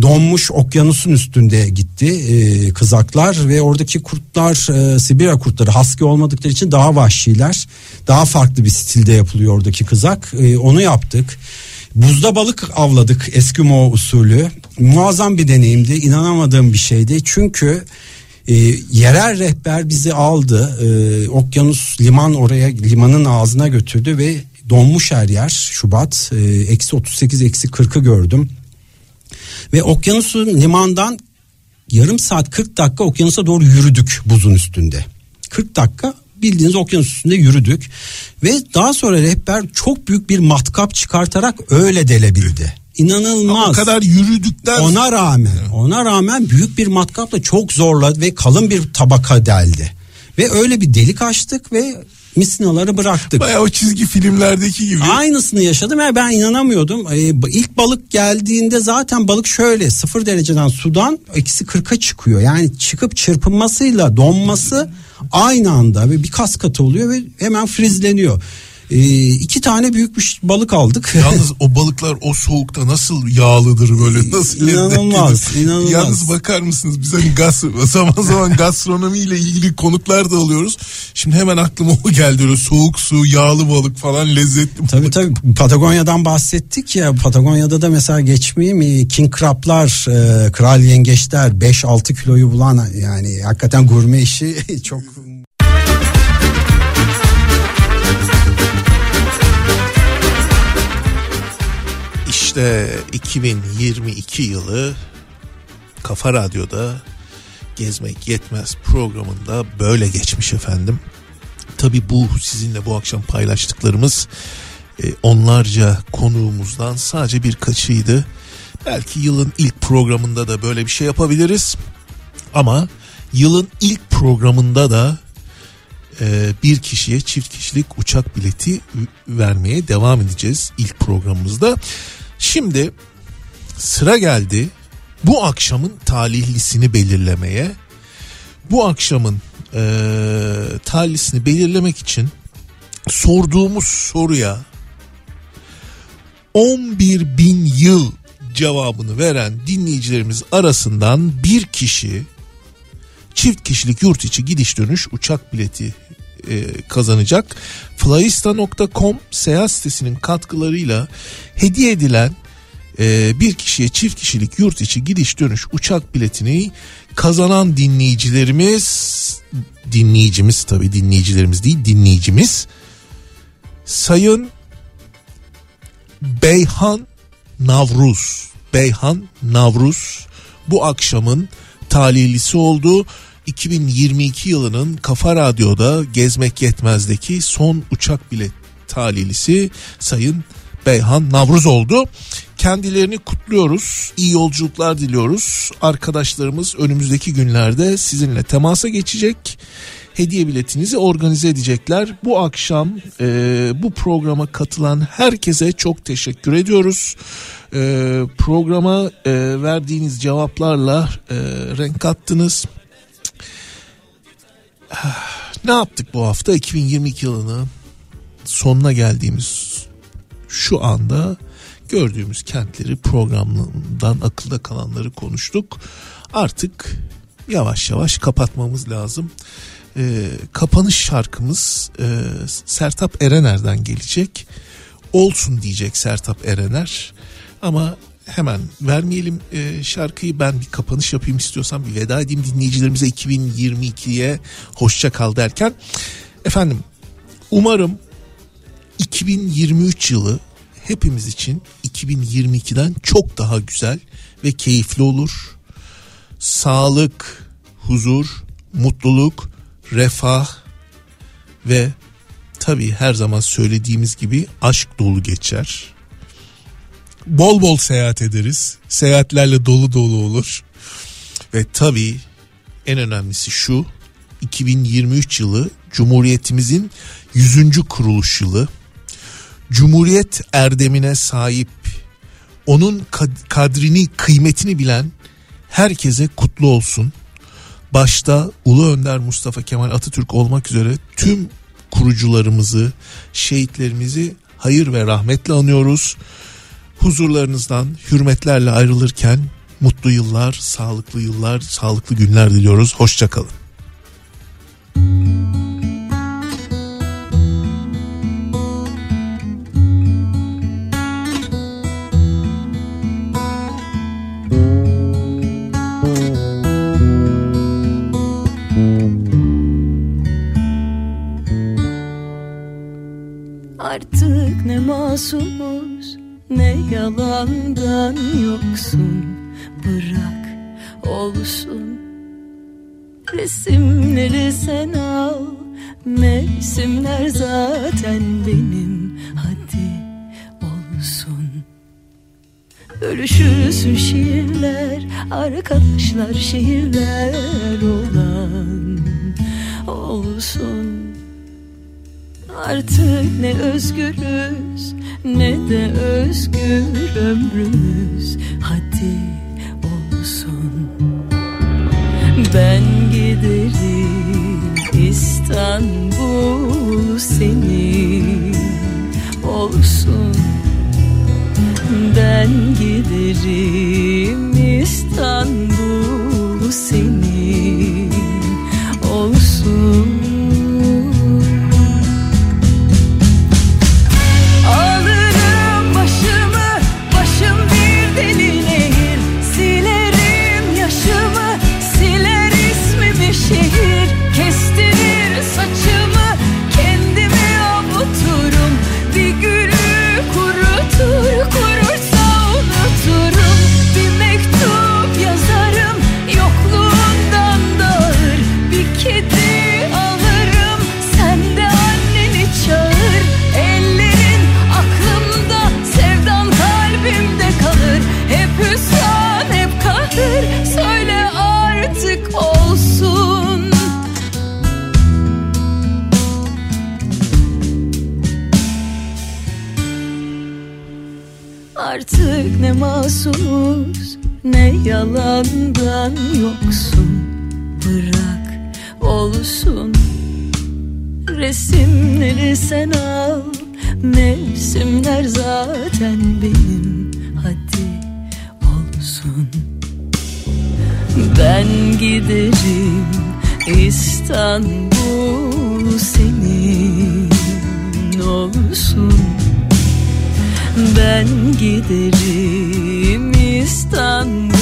Donmuş okyanusun üstünde gitti e, kızaklar ve oradaki kurtlar e, Sibirya kurtları husky olmadıkları için daha vahşiler. Daha farklı bir stilde yapılıyor oradaki kızak. E, onu yaptık. Buzda balık avladık Eskimo usulü. Muazzam bir deneyimdi. İnanamadığım bir şeydi. Çünkü e, yerel rehber bizi aldı. E, okyanus liman oraya limanın ağzına götürdü ve donmuş her yer Şubat. E, Eksi 38 eksi 40'ı gördüm. Ve okyanusun limandan yarım saat 40 dakika okyanusa doğru yürüdük buzun üstünde. 40 dakika bildiğiniz okyanus üstünde yürüdük ve daha sonra rehber çok büyük bir matkap çıkartarak öyle delebildi. İnanılmaz. O kadar yürüdükten Ona rağmen ona rağmen büyük bir matkapla çok zorladı ve kalın bir tabaka deldi. Ve öyle bir delik açtık ve misinaları bıraktık. Baya o çizgi filmlerdeki gibi. Aynısını yaşadım ve ben inanamıyordum. Ee, ilk balık geldiğinde zaten balık şöyle sıfır dereceden sudan eksi 40'a çıkıyor. Yani çıkıp çırpınmasıyla donması aynı anda ve bir kas katı oluyor ve hemen frizleniyor. Ee, iki tane büyük bir balık aldık. Yalnız o balıklar o soğukta nasıl yağlıdır böyle nasıl İnanılmaz, inanılmaz. Yalnız bakar mısınız biz hani gaz, zaman zaman gastronomiyle ilgili konuklar da alıyoruz. Şimdi hemen aklıma o geldi öyle soğuk su, yağlı balık falan lezzetli Tabii balık. tabii Patagonya'dan bahsettik ya Patagonya'da da mesela geçmeyeyim mi king crab'lar e, kral yengeçler 5-6 kiloyu bulan yani hakikaten gurme işi çok İşte 2022 yılı Kafa Radyo'da Gezmek Yetmez programında böyle geçmiş efendim. Tabi bu sizinle bu akşam paylaştıklarımız e, onlarca konuğumuzdan sadece birkaçıydı. Belki yılın ilk programında da böyle bir şey yapabiliriz. Ama yılın ilk programında da e, bir kişiye çift kişilik uçak bileti vermeye devam edeceğiz ilk programımızda. Şimdi sıra geldi bu akşamın talihlisini belirlemeye. Bu akşamın e, talihlisini belirlemek için sorduğumuz soruya 11 bin yıl cevabını veren dinleyicilerimiz arasından bir kişi çift kişilik yurt içi gidiş dönüş uçak bileti e, kazanacak. Flyista.com seyahat sitesinin katkılarıyla hediye edilen e, bir kişiye çift kişilik yurt içi gidiş dönüş uçak biletini kazanan dinleyicilerimiz dinleyicimiz tabi dinleyicilerimiz değil dinleyicimiz Sayın Beyhan Navruz Beyhan Navruz bu akşamın talihlisi oldu. 2022 yılının Kafa Radyo'da Gezmek Yetmez'deki son uçak bilet talihlisi Sayın Beyhan Navruz oldu. Kendilerini kutluyoruz. İyi yolculuklar diliyoruz. Arkadaşlarımız önümüzdeki günlerde sizinle temasa geçecek. Hediye biletinizi organize edecekler. Bu akşam e, bu programa katılan herkese çok teşekkür ediyoruz. E, programa e, verdiğiniz cevaplarla e, renk kattınız. Ne yaptık bu hafta? 2022 yılını sonuna geldiğimiz şu anda gördüğümüz kentleri programından akılda kalanları konuştuk. Artık yavaş yavaş kapatmamız lazım. Ee, kapanış şarkımız e, Sertap Erener'den gelecek. Olsun diyecek Sertap Erener. Ama hemen vermeyelim e, şarkıyı ben bir kapanış yapayım istiyorsan bir veda edeyim dinleyicilerimize 2022'ye hoşça kal derken. Efendim umarım 2023 yılı hepimiz için 2022'den çok daha güzel ve keyifli olur. Sağlık, huzur, mutluluk, refah ve tabii her zaman söylediğimiz gibi aşk dolu geçer. Bol bol seyahat ederiz. Seyahatlerle dolu dolu olur. Ve tabii en önemlisi şu 2023 yılı Cumhuriyetimizin 100. kuruluş yılı. Cumhuriyet erdemine sahip, onun kadrini, kıymetini bilen herkese kutlu olsun. Başta Ulu Önder Mustafa Kemal Atatürk olmak üzere tüm kurucularımızı, şehitlerimizi hayır ve rahmetle anıyoruz. Huzurlarınızdan hürmetlerle ayrılırken mutlu yıllar, sağlıklı yıllar, sağlıklı günler diliyoruz. Hoşçakalın. Artık ne masumuz ne yalandan yoksun Bırak olsun. Resimleri sen al Mevsimler zaten benim Hadi olsun. Bölüşürsün şiirler Arkadaşlar şehirler olan Olsun Artık ne özgürüz ne de özgür ömrümüz. Hadi olsun. Ben giderim İstanbul senin olsun. Ben giderim İstanbul artık ne mahsus ne yalandan yoksun. Bırak olsun resimleri sen al. Mevsimler zaten benim hadi olsun. Ben giderim İstanbul senin olsun. Ben giderim İstanbul'a.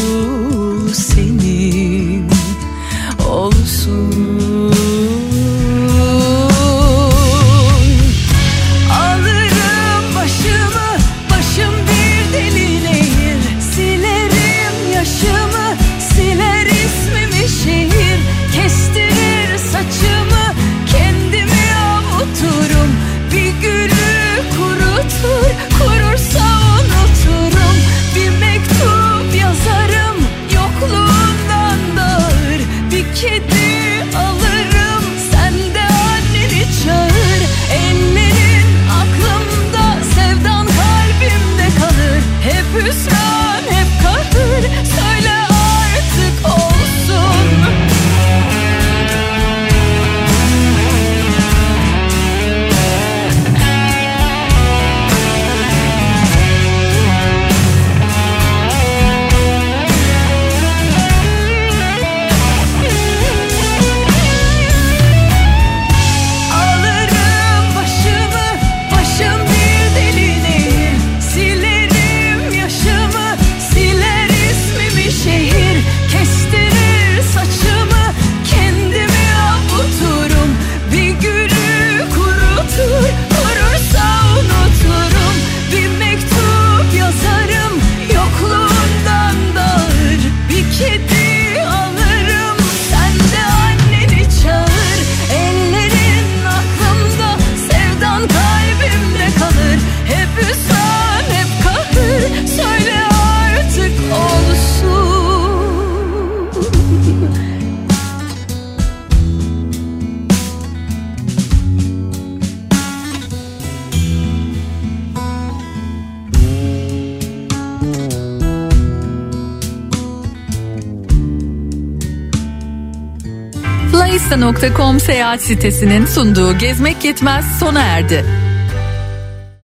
Turizm.com seyahat sitesinin sunduğu Gezmek Yetmez sona erdi.